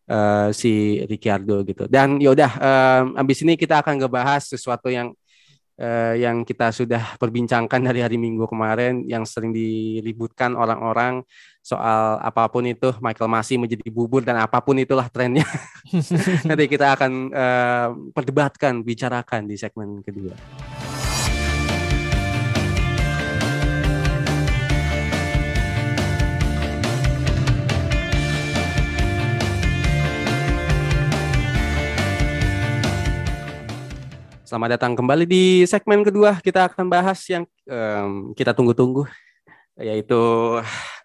uh, si Ricciardo gitu. Dan yaudah, um, abis ini kita akan ngebahas sesuatu yang uh, yang kita sudah perbincangkan dari hari Minggu kemarin, yang sering diributkan orang-orang soal apa pun itu Michael masih menjadi bubur dan apa pun itulah trennya. Nanti kita akan uh, perdebatkan, bicarakan di segmen kedua. Selamat datang kembali di segmen kedua. Kita akan bahas yang um, kita tunggu-tunggu, yaitu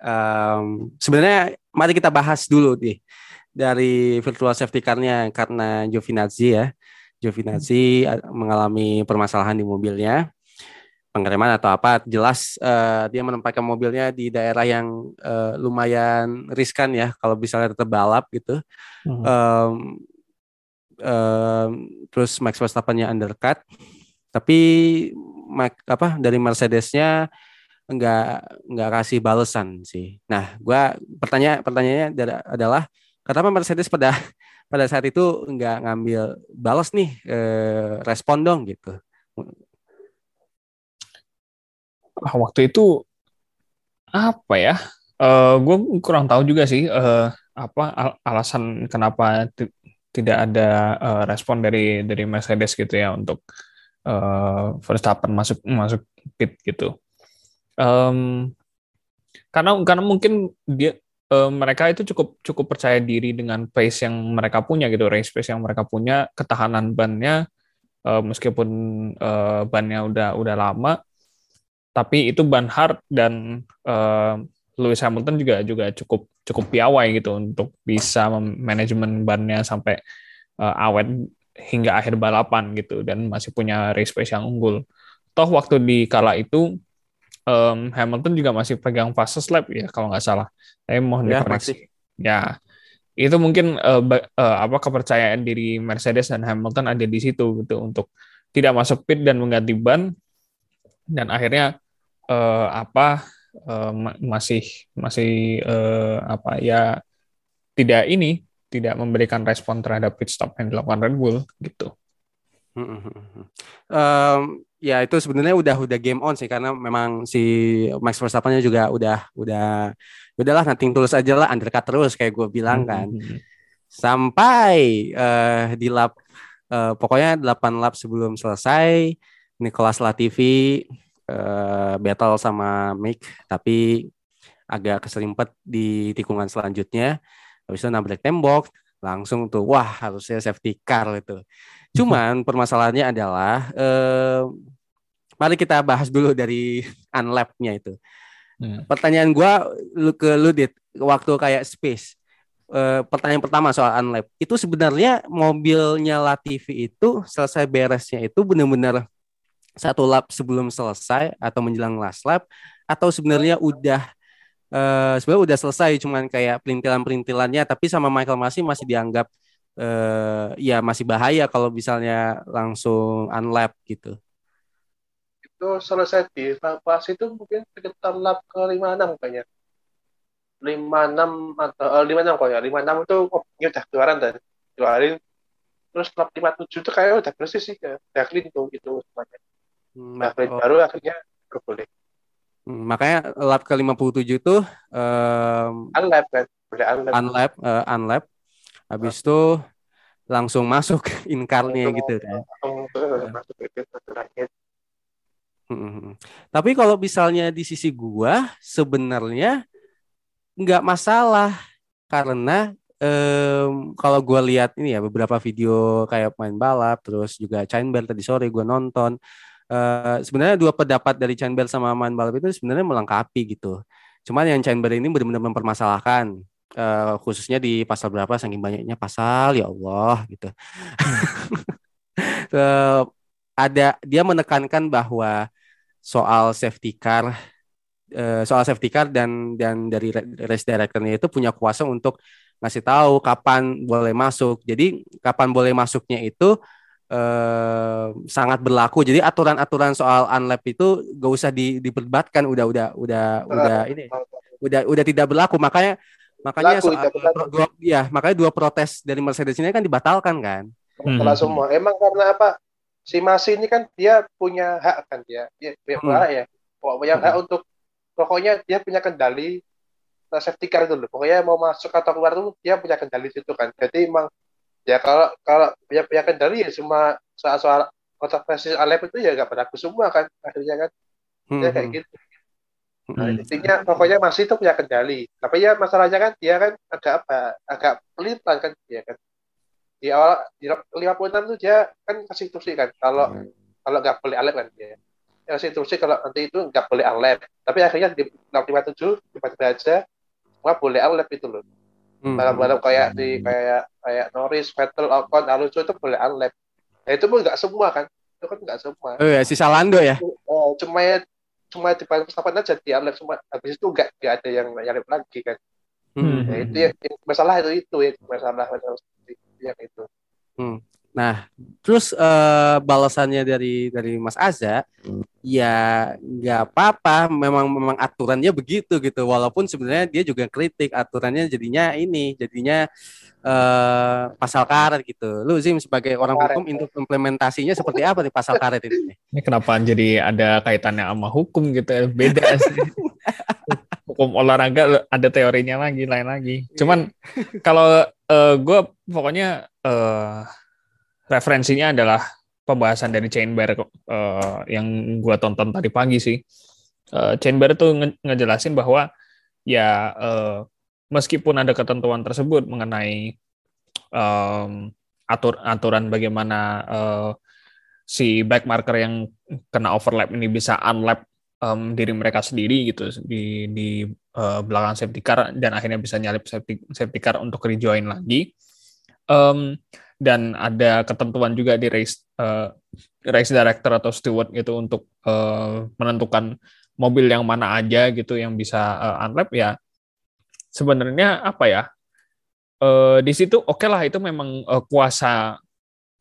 um, sebenarnya mari kita bahas dulu nih dari virtual safety car-nya karena Giovinazzi ya. Giovinazzi hmm. mengalami permasalahan di mobilnya, pengereman atau apa. Jelas uh, dia menempatkan mobilnya di daerah yang uh, lumayan riskan ya kalau misalnya tetap balap gitu. Hmm. Um, terus Max Verstappen-nya undercut tapi Mac, apa dari Mercedes-nya nggak nggak kasih balasan sih. Nah, gua pertanyaan pertanyaannya adalah kenapa Mercedes pada pada saat itu nggak ngambil balas nih eh, respon dong gitu. Waktu itu apa ya? Uh, eh, gue kurang tahu juga sih uh, apa al alasan kenapa tidak ada uh, respon dari dari Mercedes gitu ya untuk uh, Verstappen masuk masuk pit gitu. Um, karena karena mungkin dia uh, mereka itu cukup cukup percaya diri dengan pace yang mereka punya gitu, race pace yang mereka punya, ketahanan bannya uh, meskipun uh, bannya udah udah lama, tapi itu ban hard dan uh, Lewis Hamilton juga juga cukup cukup piawai gitu untuk bisa manajemen bannya sampai uh, awet hingga akhir balapan gitu dan masih punya race pace yang unggul. Toh waktu di kala itu um, Hamilton juga masih pegang fastest lap ya kalau nggak salah. Saya mohon ya, dikoreksi. Ya, itu mungkin uh, uh, apa kepercayaan diri Mercedes dan Hamilton ada di situ gitu untuk tidak masuk pit dan mengganti ban dan akhirnya uh, apa uh, masih masih uh, apa ya tidak ini tidak memberikan respon terhadap pit stop yang dilakukan Red Bull gitu. Um, ya itu sebenarnya udah udah game on sih karena memang si Max Verstappen juga udah udah udahlah nanti tulus aja lah undercut terus kayak gue bilang kan. Sampai uh, di lap uh, pokoknya 8 lap sebelum selesai Nicholas Latifi uh, battle sama Mick tapi agak keserimpet di tikungan selanjutnya. Habis itu nabrak tembok langsung tuh wah harusnya safety car itu cuman permasalahannya adalah eh, mari kita bahas dulu dari unlap-nya itu. Hmm. pertanyaan gua lu ke lu dit waktu kayak space. Eh, pertanyaan pertama soal unlap. Itu sebenarnya mobilnya Latifi itu selesai beresnya itu benar-benar satu lap sebelum selesai atau menjelang last lap atau sebenarnya udah uh, sebenarnya udah selesai cuman kayak perintilan-perintilannya tapi sama Michael masih masih dianggap uh, ya masih bahaya kalau misalnya langsung unlap gitu. Itu selesai di pas itu mungkin sekitar lap ke 56 kayaknya. 56 atau uh, 56 kok ya. 56 itu oh, udah keluaran dan keluarin terus lap 57 itu kayak udah bersih sih ya. Udah clean tuh gitu semuanya. Hmm, nah, oh. baru akhirnya boleh. Hmm, makanya lap ke 57 itu um, unlap kan, udah unlap. Unlap, uh, unlap. Habis itu langsung masuk inkarnya gitu kan. Hmm, hmm, hmm. Tapi kalau misalnya di sisi gua sebenarnya nggak masalah karena um, kalau gua lihat ini ya beberapa video kayak main balap terus juga Chainbar tadi sore gua nonton uh, sebenarnya dua pendapat dari Bell sama Man Balap itu sebenarnya melengkapi gitu. Cuman yang Bell ini benar-benar mempermasalahkan uh, khususnya di pasal berapa saking banyaknya pasal ya Allah gitu. uh, ada dia menekankan bahwa soal safety car soal safety car dan dan dari race directornya itu punya kuasa untuk ngasih tahu kapan boleh masuk. Jadi kapan boleh masuknya itu eh, sangat berlaku. Jadi aturan-aturan soal unlap itu gak usah di, diperdebatkan. Udah udah udah udah ini udah udah tidak berlaku. Makanya makanya berlaku, soal pro, dua, ya makanya dua protes dari Mercedes ini kan dibatalkan kan. Hmm. semua. Emang karena apa? Si Masi ini kan dia punya hak kan dia. Dia punya hmm. hak ya. Punya hak hmm. untuk pokoknya dia punya kendali safety car dulu. Pokoknya mau masuk atau keluar tuh dia punya kendali situ kan. Jadi emang ya kalau kalau punya punya kendali ya semua soal soal kontroversi Alep itu ya gak berlaku semua kan akhirnya kan hmm. ya kayak hmm. gitu nah, hmm. intinya pokoknya masih itu punya kendali tapi ya masalahnya kan dia kan agak apa agak pelit kan dia kan di awal di 56 tuh dia kan kasih instruksi kan kalau hmm. kalau nggak boleh Alep kan dia kasih instruksi kalau nanti itu nggak boleh Alep tapi akhirnya di 57 tiba-tiba aja nggak boleh Alep itu loh Hmm. Balap-balap kayak di kayak kayak Norris, Vettel, Ocon, Alonso itu boleh unlap. Nah, itu pun nggak semua kan? Itu kan nggak semua. Oh ya, si Salando ya? Oh, cuma ya cuma di Verstappen aja di unlap semua. Habis itu nggak nggak ada yang nyalip lagi kan. Hmm. Nah, itu ya masalah itu itu ya masalah masalah yang itu. Hmm. Nah, terus uh, balasannya dari dari Mas Aza, hmm. Ya nggak apa-apa, memang memang aturannya begitu gitu. Walaupun sebenarnya dia juga kritik aturannya jadinya ini, jadinya uh, pasal karet gitu. Lu Zim sebagai orang karet. hukum untuk implementasinya seperti apa nih pasal karet ini? Ini kenapa jadi ada kaitannya sama hukum gitu? Beda sih. hukum olahraga ada teorinya lagi, lain lagi. Cuman kalau uh, eh, gue pokoknya uh, referensinya adalah pembahasan dari Chainbear uh, yang gue tonton tadi pagi sih. Uh, Chainbear tuh nge ngejelasin bahwa ya uh, meskipun ada ketentuan tersebut mengenai um, atur aturan bagaimana uh, si back marker yang kena overlap ini bisa unlap um, diri mereka sendiri gitu di di uh, belakang safety car dan akhirnya bisa nyalip safety, safety car untuk rejoin lagi. Um, dan ada ketentuan juga di race uh, race director atau steward gitu untuk uh, menentukan mobil yang mana aja gitu yang bisa uh, unlap ya sebenarnya apa ya uh, di situ oke okay lah itu memang uh, kuasa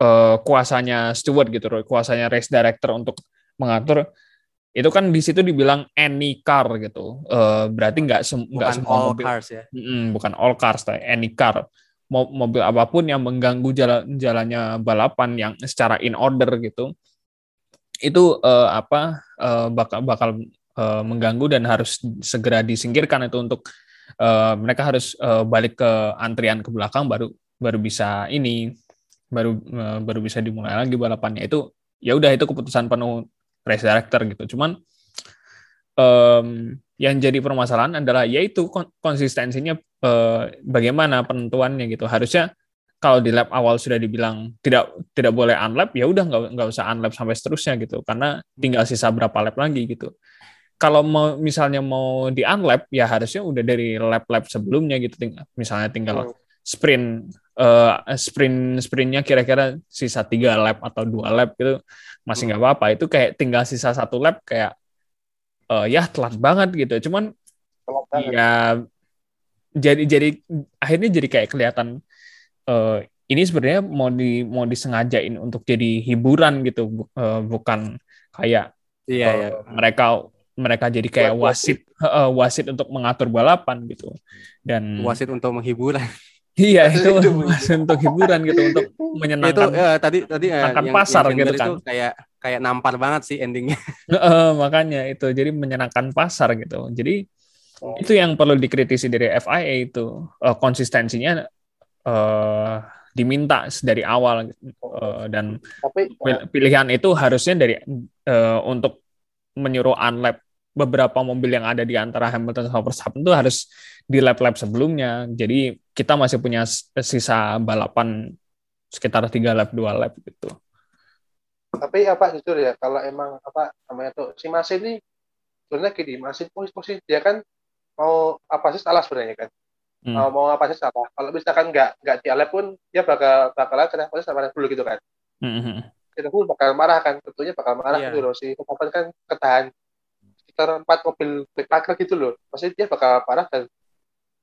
uh, kuasanya steward gitu, kuasanya race director untuk mengatur itu kan di situ dibilang any car gitu. Uh, berarti nggak sem nggak semua all mobil. cars ya. Mm, bukan all cars, tapi any car. Mo mobil apa pun yang mengganggu jalan jalannya balapan yang secara in order gitu. Itu uh, apa uh, bakal bakal uh, mengganggu dan harus segera disingkirkan itu untuk uh, mereka harus uh, balik ke antrian ke belakang baru baru bisa ini baru uh, baru bisa dimulai lagi balapannya itu ya udah itu keputusan penuh race director gitu. Cuman um, yang jadi permasalahan adalah yaitu konsistensinya uh, bagaimana penentuannya gitu. Harusnya kalau di lap awal sudah dibilang tidak tidak boleh unlap ya udah nggak nggak usah unlap sampai seterusnya gitu. Karena tinggal sisa berapa lap lagi gitu. Kalau mau misalnya mau di unlap ya harusnya udah dari lap-lap sebelumnya gitu. Tinggal misalnya tinggal hmm. sprint uh, sprint sprintnya kira-kira sisa tiga lap atau dua lap gitu. Masih nggak apa-apa. Itu kayak tinggal sisa satu lap kayak uh, ya telat banget gitu. Cuman ya jadi jadi akhirnya jadi kayak kelihatan uh, ini sebenarnya mau di mau disengajain untuk jadi hiburan gitu uh, bukan kayak iya, uh, iya. mereka mereka jadi kayak wasit uh, wasit untuk mengatur balapan gitu dan wasit untuk menghiburan Iya itu untuk hiburan gitu untuk menyenangkan. Itu ya, tadi tadi ya, yang, pasar yang gitu kan. Itu kayak kayak nampar banget sih endingnya. Uh, makanya itu jadi menyenangkan pasar gitu. Jadi oh. itu yang perlu dikritisi dari FIA itu uh, konsistensinya uh, diminta dari awal uh, dan Tapi, pilihan itu harusnya dari uh, untuk menyuruh unlap beberapa mobil yang ada di antara Hamilton sama Verstappen itu harus di lap-lap sebelumnya. Jadi kita masih punya sisa balapan sekitar tiga lap dua lap gitu. Tapi apa jujur ya kalau emang apa namanya tuh si Masin ini sebenarnya gini Masin posisi dia kan mau apa sih salah sebenarnya kan. Hmm. Mau, mau apa sih salah. Kalau misalkan nggak nggak di lap pun dia bakal bakalan kena posisi sama dulu gitu kan. Hmm. Kita pun bakal marah kan, tentunya bakal marah yeah. gitu loh. Si Verstappen kan ketahan sekitar empat mobil backpacker gitu loh. Maksudnya dia bakal parah dan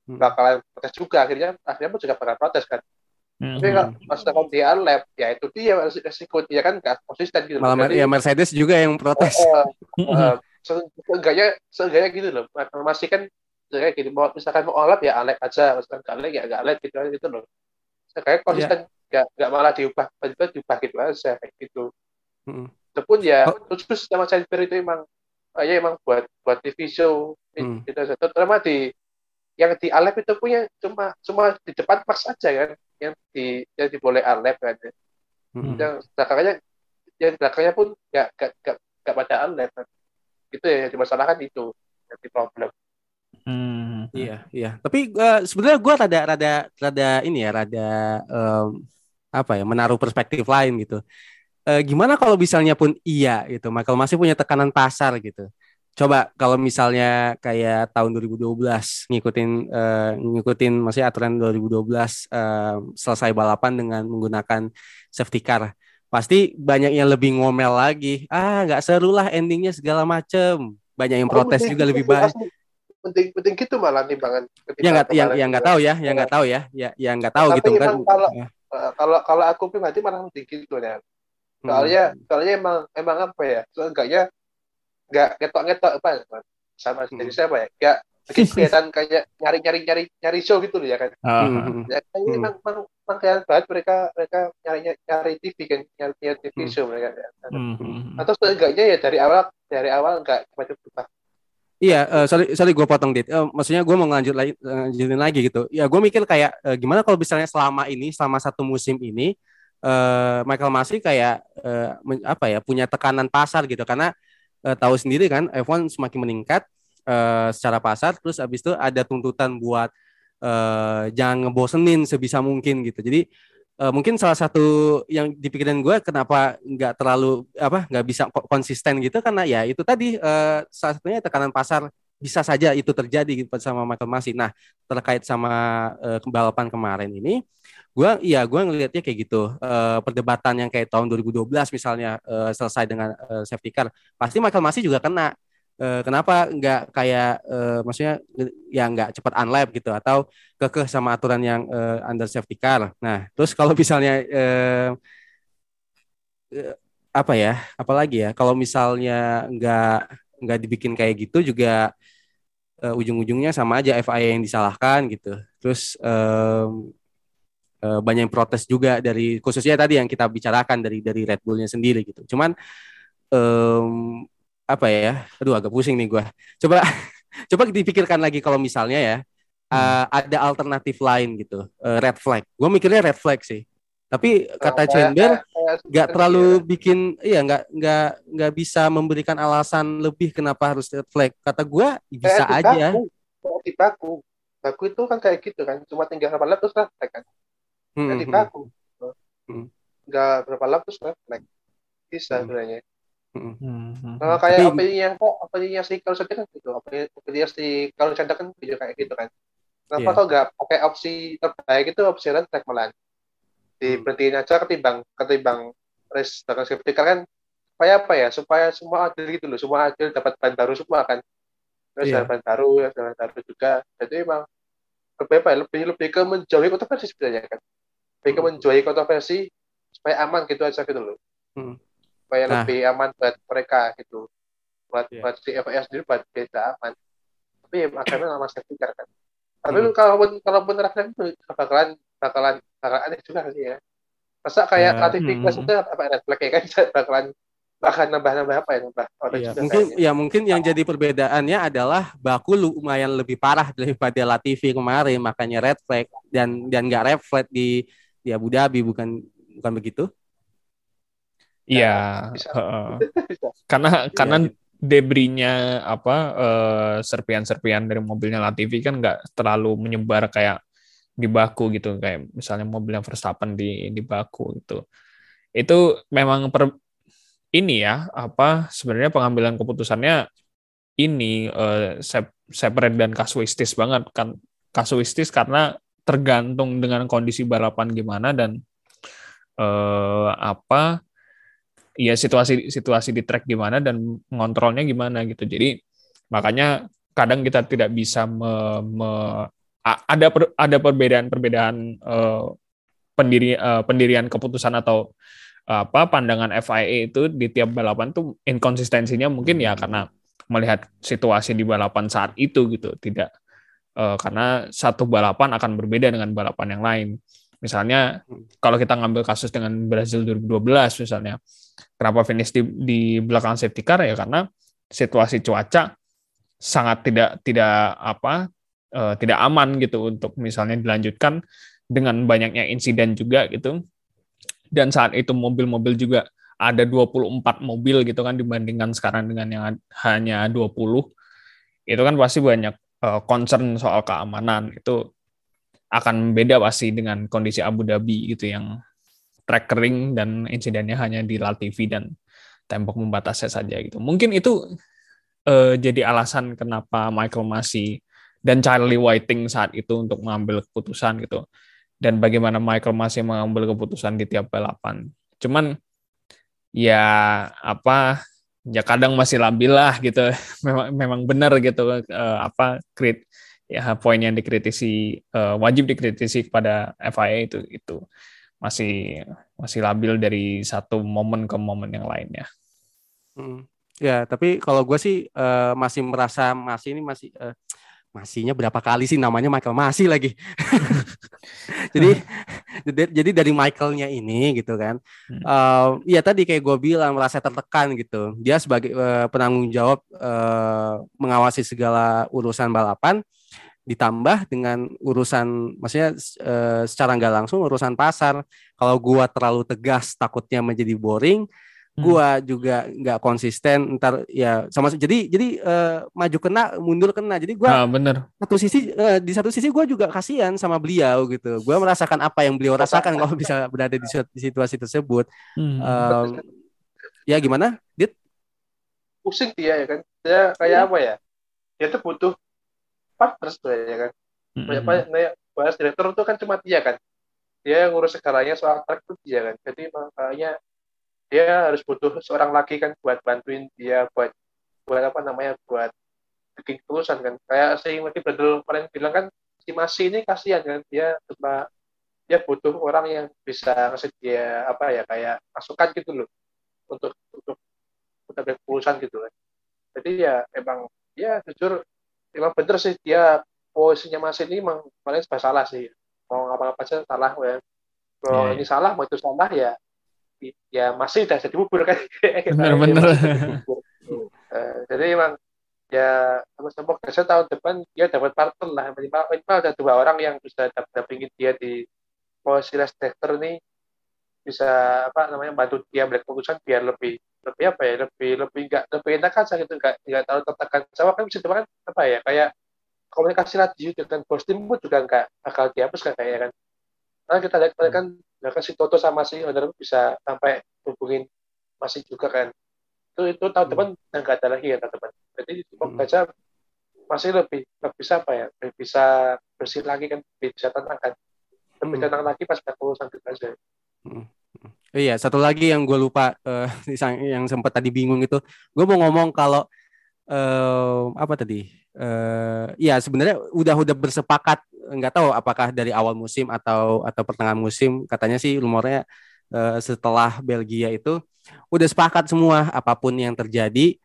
hmm. bakalan protes juga. Akhirnya akhirnya pun juga bakal protes kan. Hmm. Tapi kalau maksudnya dia lab, ya itu dia resiko dia kan gak konsisten gitu. Malah Jadi, ya Mercedes juga yang protes. Uh, uh, seenggaknya, seenggaknya gitu loh. Masih kan kayak gini, mau, misalkan mau lab ya alep aja, misalkan gak alep ya gak alep gitu, gitu loh. Kayak konsisten, yeah. gak, gak malah diubah, tiba-tiba diubah gitu aja, kayak gitu. Hmm. Itu pun ya, oh. terus sama Sainz itu emang ya emang buat buat TV show hmm. gitu terutama di yang di Alep itu punya cuma cuma di depan pas saja kan yang di yang diboleh Alep kan hmm. yang belakangnya yang belakangnya pun nggak nggak nggak nggak pada Alep kan. gitu ya yang dimasalahkan itu yang di problem Hmm, iya, iya. Tapi uh, sebenarnya gue rada, rada, rada ini ya, rada um, apa ya, menaruh perspektif lain gitu. E, gimana kalau misalnya pun iya gitu Michael masih punya tekanan pasar gitu. Coba kalau misalnya kayak tahun 2012 ngikutin uh, ngikutin masih aturan 2012 uh, selesai balapan dengan menggunakan safety car pasti banyak yang lebih ngomel lagi. Ah nggak seru lah endingnya segala macem. Banyak yang oh, protes oh, juga lebih banyak penting penting gitu malah nih banget ya nggak yang yang nggak tahu ya yang nggak tahu ya ya yang nggak tahu gitu kan kalau ya. kalau kalau aku pribadi malah penting gitu ya soalnya hmm. soalnya emang emang apa ya soalnya nggak ngetok ngetok apa sama hmm. jadi siapa ya nggak bikin kelihatan kayak nyari nyari nyari nyari show gitu loh ya kan uh, ya, kan ini hmm. emang emang emang kelihatan banget mereka mereka nyari nyari TV kan nyari, nyari TV hmm. show mereka ya. hmm. atau seenggaknya ya dari awal dari awal nggak cuma berubah Iya, uh, sorry, sorry gue potong dit. Uh, maksudnya gue mau lanjut lagi, lanjutin lagi gitu. Ya gue mikir kayak uh, gimana kalau misalnya selama ini, selama satu musim ini, uh, Michael Masi kayak uh, apa ya punya tekanan pasar gitu karena uh, tahu sendiri kan F1 semakin meningkat uh, secara pasar terus habis itu ada tuntutan buat uh, jangan ngebosenin sebisa mungkin gitu jadi uh, mungkin salah satu yang dipikirin gue kenapa nggak terlalu apa nggak bisa konsisten gitu karena ya itu tadi uh, salah satunya tekanan pasar bisa saja itu terjadi gitu sama Michael Masi. Nah terkait sama uh, balapan kemarin ini gue iya gue ngelihatnya kayak gitu uh, perdebatan yang kayak tahun 2012 misalnya uh, selesai dengan uh, safety car pasti Michael Masi juga kena uh, kenapa nggak kayak uh, maksudnya ya nggak cepat unlap gitu atau kekeh sama aturan yang uh, under safety car. Nah terus kalau misalnya uh, apa ya apalagi ya kalau misalnya nggak nggak dibikin kayak gitu juga uh, ujung-ujungnya sama aja FIA yang disalahkan gitu. Terus um, banyak yang protes juga dari khususnya tadi yang kita bicarakan dari dari Red Bullnya sendiri gitu. Cuman um, apa ya? Aduh agak pusing nih gue coba coba dipikirkan lagi kalau misalnya ya uh, ada alternatif lain gitu uh, red flag. Gue mikirnya red flag sih. Tapi kata Chamber nggak terlalu ya. bikin iya nggak nggak nggak bisa memberikan alasan lebih kenapa harus red flag. Kata gue bisa kayak aja di baku baku itu kan kayak gitu kan cuma tinggal berapa lap terus red flag kan. Hmm, di hmm. baku hmm. nggak berapa lap terus red flag. Bisa hmm. sebenarnya hmm. hmm. Nah, kayak Tapi, apa yang kok apa yang si kalau kan gitu apa yang si kalau kan video kayak gitu kan kenapa yeah. kok nggak pakai opsi terbaik itu opsi red flag malah diberhentiin aja ketimbang ketimbang race dengan safety car kan supaya apa ya supaya semua adil gitu loh semua adil dapat ban baru semua kan terus yeah. ban baru ya ban baru juga jadi emang lebih apa ya lebih lebih ke menjauhi kontroversi sebenarnya kan lebih ke menjauhi kontroversi supaya aman gitu aja gitu loh hmm. Supaya nah. lebih aman buat mereka gitu buat yeah. buat si FIA sendiri buat beda aman tapi ya, akhirnya lama safety car kan tapi hmm. kalaupun kalaupun refleks itu bakalan bakalan bakalan aneh juga sih ya masa kayak ya. klasifikasi hmm. itu apa refleks ya kan bakalan bahkan nambah-nambah apa ya nambah iya. mungkin kayaknya. ya mungkin yang jadi perbedaannya adalah Baku lumayan lebih parah daripada Latifi kemarin makanya red flag dan dan nggak red flag di di Abu Dhabi bukan bukan begitu Iya, uh, karena karena iya. debrisnya apa uh, serpian-serpian dari mobilnya Latifi kan nggak terlalu menyebar kayak di baku gitu. Kayak misalnya mobil yang Verstappen di di baku gitu. Itu memang per ini ya apa sebenarnya pengambilan keputusannya ini uh, separate dan kasuistis banget. Kan kasuistis karena tergantung dengan kondisi balapan gimana dan uh, apa ya situasi situasi di track gimana dan ngontrolnya gimana gitu. Jadi makanya kadang kita tidak bisa me, me, ada per, ada perbedaan-perbedaan uh, pendiri uh, pendirian keputusan atau uh, apa pandangan FIA itu di tiap balapan tuh inkonsistensinya mungkin ya karena melihat situasi di balapan saat itu gitu. Tidak uh, karena satu balapan akan berbeda dengan balapan yang lain. Misalnya kalau kita ngambil kasus dengan Brazil 2012 misalnya Kenapa finish di, di belakang safety car ya karena situasi cuaca sangat tidak tidak apa uh, tidak aman gitu untuk misalnya dilanjutkan dengan banyaknya insiden juga gitu. Dan saat itu mobil-mobil juga ada 24 mobil gitu kan dibandingkan sekarang dengan yang hanya 20. Itu kan pasti banyak uh, concern soal keamanan itu akan beda pasti dengan kondisi Abu Dhabi gitu yang track kering dan insidennya hanya di TV dan tembok membatasnya saja gitu. Mungkin itu uh, jadi alasan kenapa Michael masih dan Charlie Whiting saat itu untuk mengambil keputusan gitu. Dan bagaimana Michael masih mengambil keputusan di tiap balapan. Cuman ya apa ya kadang masih labil lah gitu. Memang memang benar gitu uh, apa krit ya poin yang dikritisi uh, wajib dikritisi kepada FIA itu itu masih masih labil dari satu momen ke momen yang lainnya. Hmm. Ya, tapi kalau gue sih uh, masih merasa masih ini masih uh, masihnya berapa kali sih namanya Michael masih lagi. jadi jadi dari Michaelnya ini gitu kan. Uh, ya tadi kayak gue bilang merasa tertekan gitu. Dia sebagai uh, penanggung jawab uh, mengawasi segala urusan balapan ditambah dengan urusan maksudnya e, secara nggak langsung urusan pasar kalau gua terlalu tegas takutnya menjadi boring hmm. gua juga nggak konsisten ntar ya sama jadi jadi e, maju kena mundur kena jadi gua nah, bener. satu sisi e, di satu sisi gua juga kasihan sama beliau gitu gua merasakan apa yang beliau rasakan kalau bisa berada di, situasi tersebut hmm. um, ya gimana dit pusing dia ya kan dia kayak ya. apa ya dia tuh butuh partner sebenarnya kan? Banyak banyak banyak bahas direktur itu kan cuma dia kan. Dia yang ngurus segalanya soal track itu dia kan. Jadi makanya dia harus butuh seorang lagi kan buat bantuin dia buat buat apa namanya buat bikin keputusan kan. Kayak si Mati Bradel kalian bilang kan si Masi ini kasihan kan. Dia cuma dia butuh orang yang bisa ngasih dia apa ya kayak masukan gitu loh. Untuk untuk untuk keputusan gitu kan. Jadi ya emang ya jujur emang bener sih dia posisinya masih ini emang paling salah sih. Mau ngapa-ngapa aja salah ya. Kalau yeah. ini salah mau itu salah ya ya masih udah jadi bubur kan. Bener-bener uh, jadi emang ya sama-sama kerja tahun depan dia dapat partner lah. Minimal minimal ada dua orang yang bisa dampingin dia di posisi last director nih bisa apa namanya bantu dia melihat keputusan biar lebih lebih apa ya lebih lebih enggak lebih enak aja gitu enggak enggak terlalu tertekan. Sama kan bisa kan apa ya kayak komunikasi radio dengan bos tim pun juga enggak bakal dihapus kan kayak kan. Karena kita lihat kan bahkan si Toto sama si Honor bisa sampai hubungin masih juga kan. Itu itu tahun depan enggak ada lagi ya tahun depan. Jadi semoga aja masih lebih lebih bisa apa ya lebih bisa bersih lagi kan lebih bisa tenang kan. Lebih hmm. tenang lagi pas urusan kita aja. Hmm. Iya, satu lagi yang gue lupa uh, yang sempat tadi bingung itu, gue mau ngomong kalau uh, apa tadi? Uh, ya sebenarnya udah udah bersepakat, nggak tahu apakah dari awal musim atau atau pertengahan musim, katanya sih rumornya uh, setelah Belgia itu udah sepakat semua apa pun yang terjadi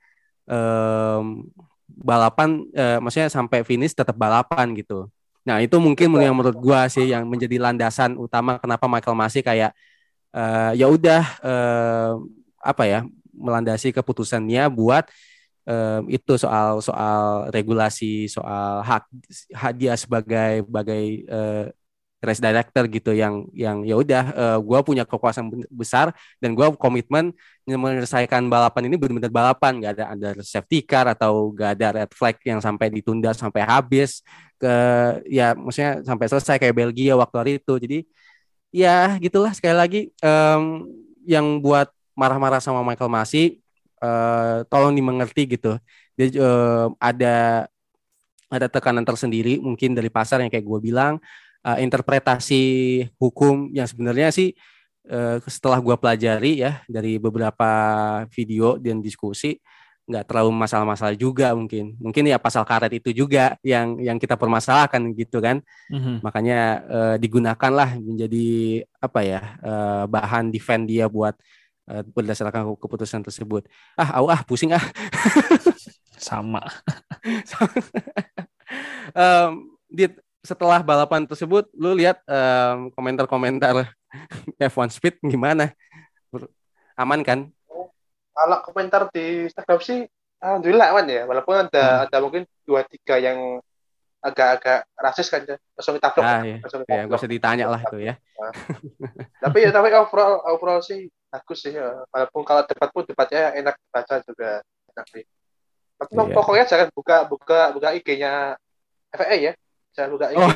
um, balapan, uh, maksudnya sampai finish tetap balapan gitu. Nah itu mungkin yang menurut gue sih yang menjadi landasan utama kenapa Michael masih kayak uh, ya udah uh, apa ya melandasi keputusannya buat um, itu soal soal regulasi soal hak dia sebagai sebagai uh, race director gitu yang yang ya udah uh, gue punya kekuasaan besar dan gue komitmen menyelesaikan balapan ini benar-benar balapan. Nggak ada ada safety car atau gak ada red flag yang sampai ditunda sampai habis ke ya maksudnya sampai selesai kayak Belgia waktu hari itu. Jadi ya gitulah. Sekali lagi um, yang buat marah-marah sama Michael Masi uh, tolong dimengerti gitu. Dia uh, ada ada tekanan tersendiri mungkin dari pasar yang kayak gue bilang uh, interpretasi hukum yang sebenarnya sih uh, setelah gue pelajari ya dari beberapa video dan diskusi nggak terlalu masalah-masalah juga mungkin. Mungkin ya pasal karet itu juga yang yang kita permasalahkan gitu kan. Mm-hmm. makanya uh, digunakanlah menjadi apa ya uh, bahan defend dia buat uh, berdasarkan keputusan tersebut. Ah au ah pusing ah. Sama. Um, di setelah balapan tersebut lu lihat um, komentar-komentar F1 Speed gimana? Aman kan kalau komentar di Instagram sih alhamdulillah aman ya. Walaupun ada hmm. ada mungkin dua tiga yang agak-agak rasis kan ya. Langsung kita blok ah, iya. langsung kita ya, gak usah ditanya lah itu ya. Nah. tapi ya tapi overall overall sih bagus sih ya. walaupun kalau debat pun debatnya enak baca juga enak sih. Tapi yeah. pokoknya jangan buka buka buka IG-nya FA ya. Jangan buka IG oh.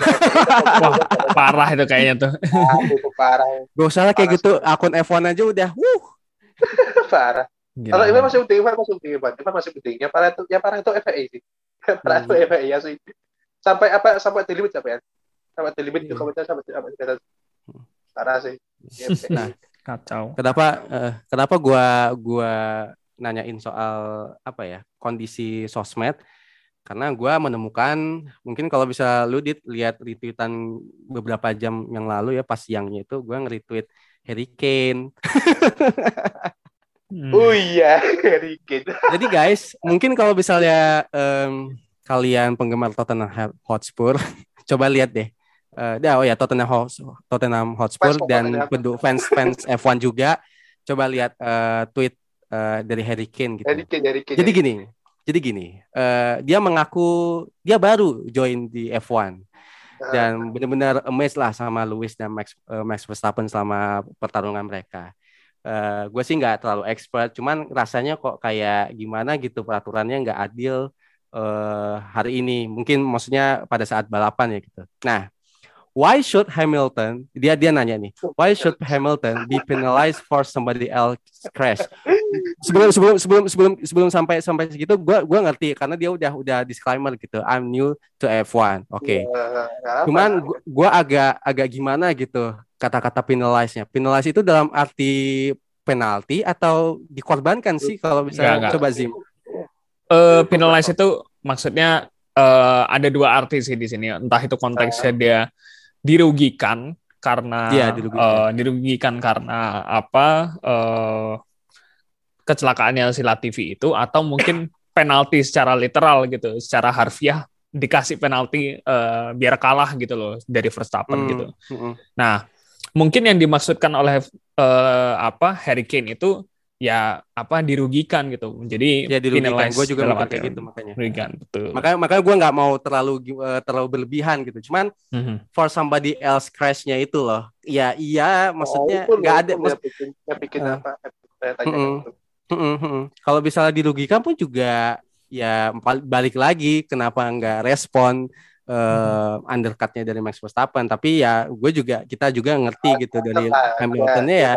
parah itu kayaknya tuh. Ah, itu parah. Gak usah lah kayak gitu. akun F1 aja udah wuh. Parah kalau Ivan masih penting, Ivan masih penting, Ivan. Ivan masih penting. Yang parah itu, yang parah itu FAI sih. parah itu hmm. FAI ya sih. Sampai apa? Sampai di limit sampai ya. Sampai di limit juga sampai sampai sampai kata parah sih. Nah, kacau. Kenapa? Uh, kenapa gua gua nanyain soal apa ya kondisi sosmed? Karena gue menemukan mungkin kalau bisa lu dit lihat retweetan beberapa jam yang lalu ya pas siangnya itu gue nge-retweet Harry Kane. Hmm. Oh iya, Harry Kane. Jadi guys, mungkin kalau misalnya um, kalian penggemar Tottenham Hotspur, coba lihat deh. Uh, oh ya Tottenham Hotspur, Tottenham Hotspur fans dan fans fans F1 juga coba lihat uh, tweet uh, dari Harry Kane gitu. Harry Kane, Harry Kane, jadi gini, jadi gini, uh, dia mengaku dia baru join di F1 dan ah. benar-benar amazed lah sama Lewis dan Max uh, Max Verstappen selama pertarungan mereka uh, eh, gue sih nggak terlalu expert cuman rasanya kok kayak gimana gitu peraturannya nggak adil uh, hari ini. Mungkin maksudnya pada saat balapan ya gitu. Nah why should Hamilton dia dia nanya nih why should Hamilton be penalized for somebody else crash? Sebelum sebelum sebelum sebelum sebelum sampai sampai segitu gue gua ngerti karena dia udah udah disclaimer gitu I'm new to F1 oke. Okay. ya, cuman gue agak agak gimana gitu kata-kata penalize-nya. Penalize itu dalam arti penalti atau dikorbankan sih kalau bisa enggak, coba Zim. Uh, penalize itu maksudnya uh, ada dua arti sih di sini. Entah itu konteksnya dia dirugikan karena ya, dirugikan. Uh, dirugikan karena apa? Uh, kecelakaannya si Latifi itu atau mungkin penalti secara literal gitu, secara harfiah dikasih penalti uh, biar kalah gitu loh dari Verstappen hmm. gitu. Hmm. Nah, mungkin yang dimaksudkan oleh uh, apa Harry Kane itu ya apa dirugikan gitu. Jadi ya dirugikan. Gue juga kayak gitu makanya. Dirugikan, betul. Makanya makanya gue nggak mau terlalu uh, terlalu berlebihan gitu. Cuman mm-hmm. for somebody else crashnya itu loh. Ya iya, maksudnya oh, nggak oh, ada. Mas- bikin, bikin uh, apa? Mm-mm. Kalau misalnya dirugikan pun juga ya balik lagi kenapa nggak respon uh, undercutnya dari Max Verstappen. Tapi ya gue juga kita juga ngerti gitu dari Hamiltonnya ya.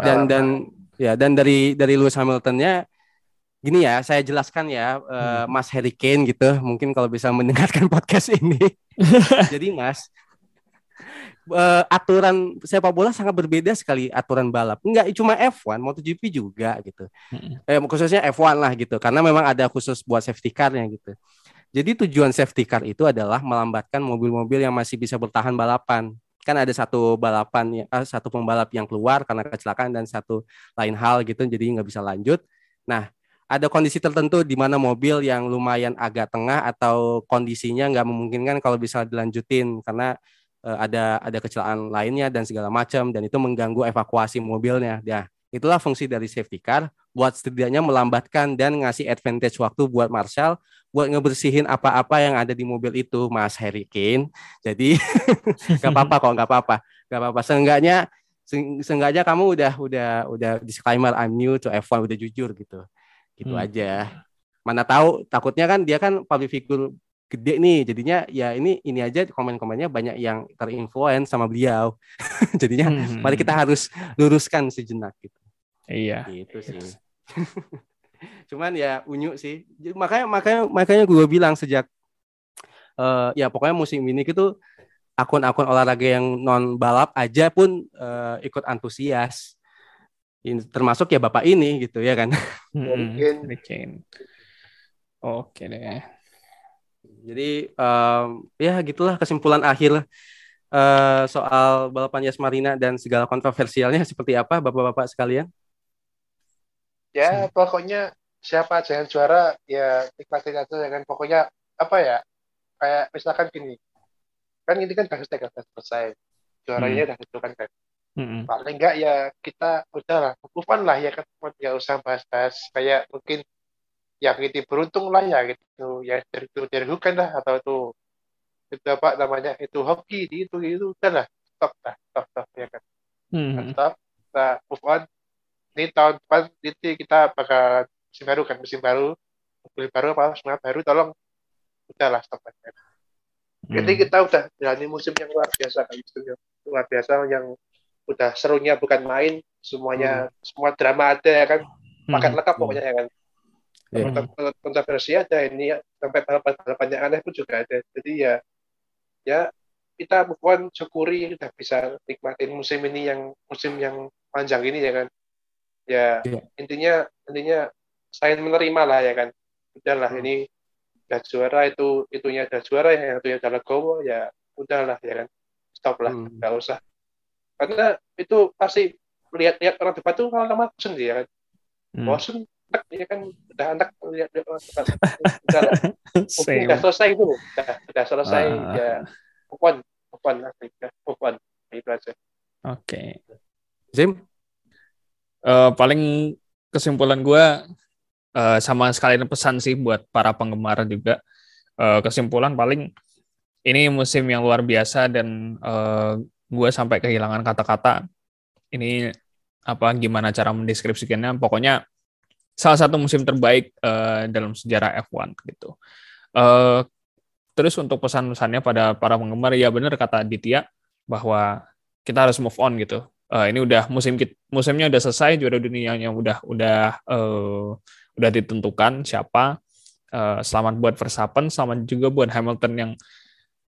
dan dan ya dan dari dari Lewis Hamiltonnya gini ya saya jelaskan ya uh, Mas Harry Kane gitu mungkin kalau bisa mendengarkan podcast ini. Jadi Mas uh, aturan sepak bola sangat berbeda sekali aturan balap. Enggak cuma F1, MotoGP juga gitu. Hmm. Eh, khususnya F1 lah gitu, karena memang ada khusus buat safety car-nya gitu. Jadi tujuan safety car itu adalah melambatkan mobil-mobil yang masih bisa bertahan balapan. Kan ada satu balapan, eh, satu pembalap yang keluar karena kecelakaan dan satu lain hal gitu, jadi nggak bisa lanjut. Nah, ada kondisi tertentu di mana mobil yang lumayan agak tengah atau kondisinya nggak memungkinkan kalau bisa dilanjutin karena uh, ada ada kecelakaan lainnya dan segala macam dan itu mengganggu evakuasi mobilnya. Ya, itulah fungsi dari safety car buat setidaknya melambatkan dan ngasih advantage waktu buat Marshall buat ngebersihin apa-apa yang ada di mobil itu Mas Harry Kane. Jadi nggak apa-apa kok, nggak apa-apa, nggak apa-apa. Seenggaknya seenggaknya kamu udah udah udah disclaimer I'm new to F1 udah jujur gitu. Gitu hmm. aja. Mana tahu takutnya kan dia kan public figure gede nih jadinya ya ini ini aja komen-komennya banyak yang terinfluence sama beliau. Jadinya hmm. mari kita harus luruskan sejenak gitu. Iya. Gitu sih. Cuman ya unyu sih. Makanya makanya makanya gue bilang sejak uh, ya pokoknya musim ini gitu akun-akun olahraga yang non balap aja pun uh, ikut antusias. Termasuk ya bapak ini gitu ya kan. Mungkin. Hmm. oke deh jadi um, ya gitulah kesimpulan akhir uh, soal balapan Yas Marina dan segala kontroversialnya seperti apa Bapak-bapak sekalian? Ya, pokoknya siapa aja yang juara ya nikmatin aja ya kan. Pokoknya apa ya kayak misalkan gini. Kan ini kan kasus sudah selesai. Juaranya hmm. udah ditentukan kan. Hmm. paling enggak ya kita udah lah bukan lah ya kan. Nggak usah bahas-bahas. Kayak mungkin yang ini beruntung lah ya gitu. Ya dari itu dari bukan lah atau itu itu apa namanya itu hoki itu itu kan lah. Stop lah stop stop ya kan. Hmm. stop nah move on. Ini tahun depan nanti kita bakal musim baru kan musim baru. Mobil baru apa semua baru tolong. Udahlah stop aja hmm. jadi kita udah jalani musim yang luar biasa kan. Musim yang luar biasa yang udah serunya bukan main. Semuanya hmm. semua drama ada ya kan. Paket hmm. lengkap pokoknya ya kan yeah. kontroversi ada ini ya, sampai balapan-balapan yang aneh pun juga ada jadi ya ya kita bukan syukuri kita bisa nikmatin musim ini yang musim yang panjang ini ya kan ya yeah. intinya intinya saya menerima lah ya kan udahlah hmm. ini udah juara itu itunya udah juara yang itu udah legowo ya udahlah ya kan stop lah hmm. nggak usah karena itu pasti lihat-lihat orang depan tuh kalau lama bosen dia kan hmm. bosen anak ya kan udah anak lihat udah, udah, udah selesai itu udah, udah selesai uh. ya. Open open open itu aja oke. Okay. Zim? Uh, paling kesimpulan gue uh, sama sekalian pesan sih buat para penggemar juga. Uh, kesimpulan paling ini musim yang luar biasa dan uh, gue sampai kehilangan kata-kata. Ini apa gimana cara mendeskripsikannya? Pokoknya salah satu musim terbaik uh, dalam sejarah F1 gitu. Uh, terus untuk pesan-pesannya pada para penggemar ya benar kata Ditya bahwa kita harus move on gitu. Uh, ini udah musim musimnya udah selesai juara dunianya udah udah uh, udah ditentukan siapa. Uh, selamat buat Verstappen, selamat juga buat Hamilton yang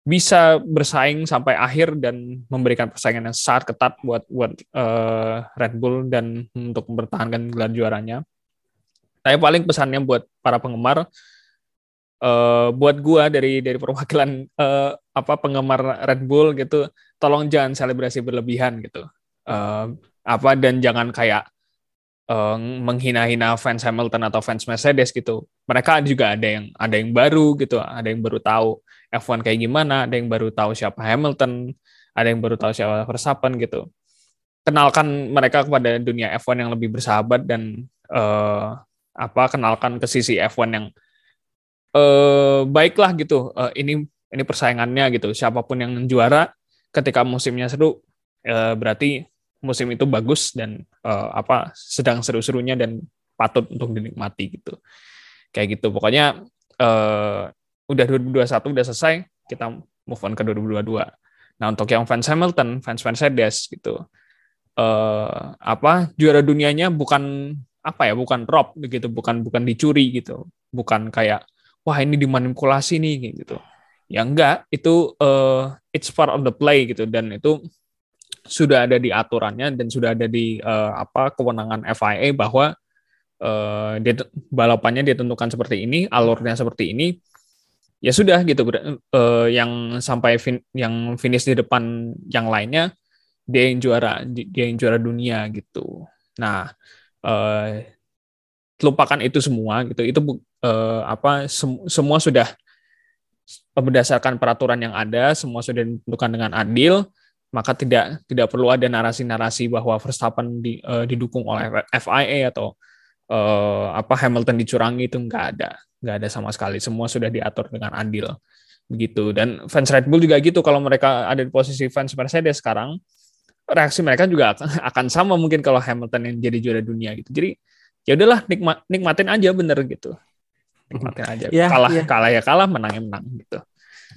bisa bersaing sampai akhir dan memberikan persaingan yang sangat ketat buat buat uh, Red Bull dan untuk mempertahankan gelar juaranya. Tapi paling pesannya buat para penggemar, uh, buat gua dari dari perwakilan uh, apa penggemar Red Bull gitu, tolong jangan selebrasi berlebihan gitu. Uh, apa dan jangan kayak uh, menghina-hina fans Hamilton atau fans Mercedes gitu. Mereka juga ada yang ada yang baru gitu, ada yang baru tahu F1 kayak gimana, ada yang baru tahu siapa Hamilton, ada yang baru tahu siapa Verstappen gitu. Kenalkan mereka kepada dunia F1 yang lebih bersahabat dan uh, apa kenalkan ke sisi F1 yang uh, baiklah gitu. Uh, ini ini persaingannya gitu. Siapa pun yang juara ketika musimnya seru uh, berarti musim itu bagus dan uh, apa sedang seru-serunya dan patut untuk dinikmati gitu. Kayak gitu. Pokoknya uh, udah 2021 udah selesai, kita move on ke 2022. Nah, untuk yang fans Hamilton, fans Mercedes gitu. Uh, apa juara dunianya bukan apa ya, bukan rob gitu, bukan bukan dicuri gitu. Bukan kayak wah ini dimanipulasi nih gitu. Ya enggak, itu uh, it's part of the play gitu dan itu sudah ada di aturannya dan sudah ada di uh, apa kewenangan FIA bahwa uh, balapannya ditentukan seperti ini, alurnya seperti ini. Ya sudah gitu uh, yang sampai fin, yang finish di depan yang lainnya dia yang juara, dia yang juara dunia gitu. Nah, uh, lupakan itu semua gitu. Itu uh, apa sem semua sudah berdasarkan peraturan yang ada, semua sudah ditentukan dengan adil maka tidak tidak perlu ada narasi-narasi bahwa Verstappen di, uh, didukung oleh FIA atau uh, apa Hamilton dicurangi itu nggak ada. Nggak ada sama sekali. Semua sudah diatur dengan adil. Begitu. Dan fans Red Bull juga gitu. Kalau mereka ada di posisi fans Mercedes sekarang reaksi mereka juga akan sama mungkin kalau Hamilton yang jadi juara dunia gitu jadi ya udahlah nikmat nikmatin aja bener gitu nikmatin aja yeah, kalah yeah. kalah ya kalah menang ya menang gitu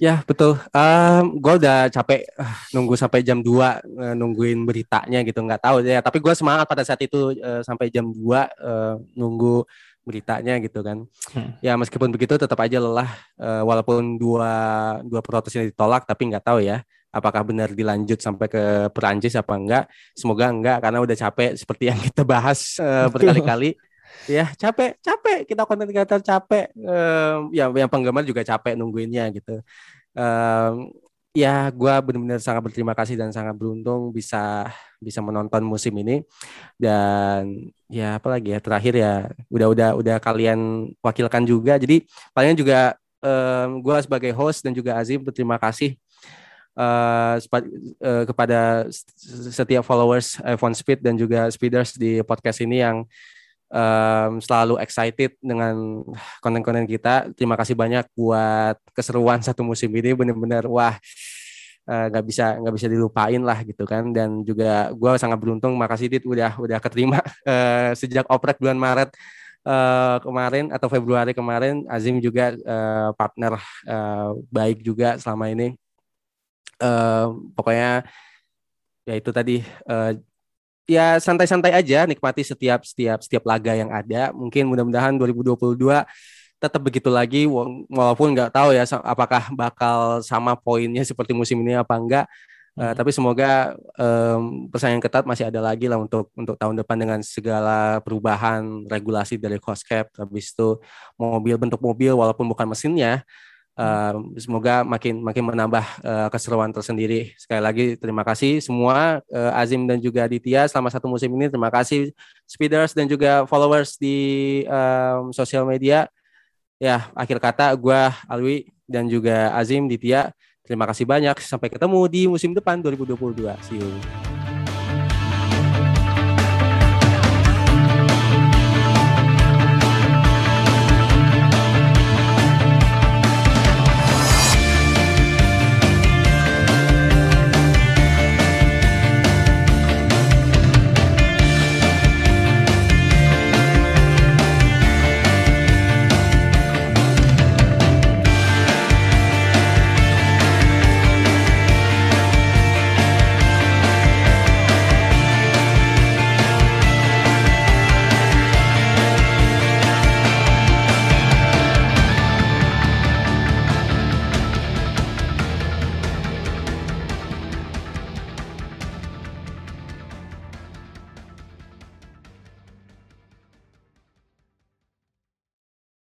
Ya betul. Um, gue udah capek uh, nunggu sampai jam 2 uh, nungguin beritanya gitu nggak tahu ya. Tapi gue semangat pada saat itu uh, sampai jam 2 uh, nunggu beritanya gitu kan. Hmm. Ya meskipun begitu tetap aja lelah uh, walaupun dua dua protes ini ditolak tapi nggak tahu ya apakah benar dilanjut sampai ke Perancis apa enggak. Semoga enggak karena udah capek seperti yang kita bahas uh, berkali-kali. ya capek capek. Kita konten kreator capek. Um, ya yang penggemar juga capek nungguinnya gitu. Um, ya gue benar-benar sangat berterima kasih dan sangat beruntung bisa bisa menonton musim ini. Dan ya apalagi ya terakhir ya udah udah udah kalian wakilkan juga. Jadi paling juga um, gue sebagai host dan juga Azim berterima kasih uh, uh, kepada setiap followers iPhone Speed dan juga Speeders di podcast ini yang um, selalu excited dengan konten-konten kita. Terima kasih banyak buat keseruan satu musim ini. Benar-benar wah eh, nggak uh, bisa nggak bisa dilupain lah gitu kan. Dan juga gue sangat beruntung. Makasih Dit udah udah keterima uh, sejak oprek bulan Maret uh, kemarin atau Februari kemarin. Azim juga uh, partner uh, baik juga selama ini uh, pokoknya ya itu tadi uh, ya santai-santai aja nikmati setiap setiap setiap laga yang ada. Mungkin mudah-mudahan 2022 tetap begitu lagi walaupun nggak tahu ya apakah bakal sama poinnya seperti musim ini apa enggak. Uh, tapi semoga um, persaingan ketat masih ada lagi lah untuk untuk tahun depan dengan segala perubahan regulasi dari cost cap habis itu mobil bentuk mobil walaupun bukan mesinnya Uh, semoga makin makin menambah uh, keseruan tersendiri. Sekali lagi terima kasih semua uh, Azim dan juga Aditya selama satu musim ini. Terima kasih speeders dan juga followers di um, sosial media. Ya, akhir kata gue Alwi dan juga Azim Ditya. Terima kasih banyak. Sampai ketemu di musim depan 2022. See you.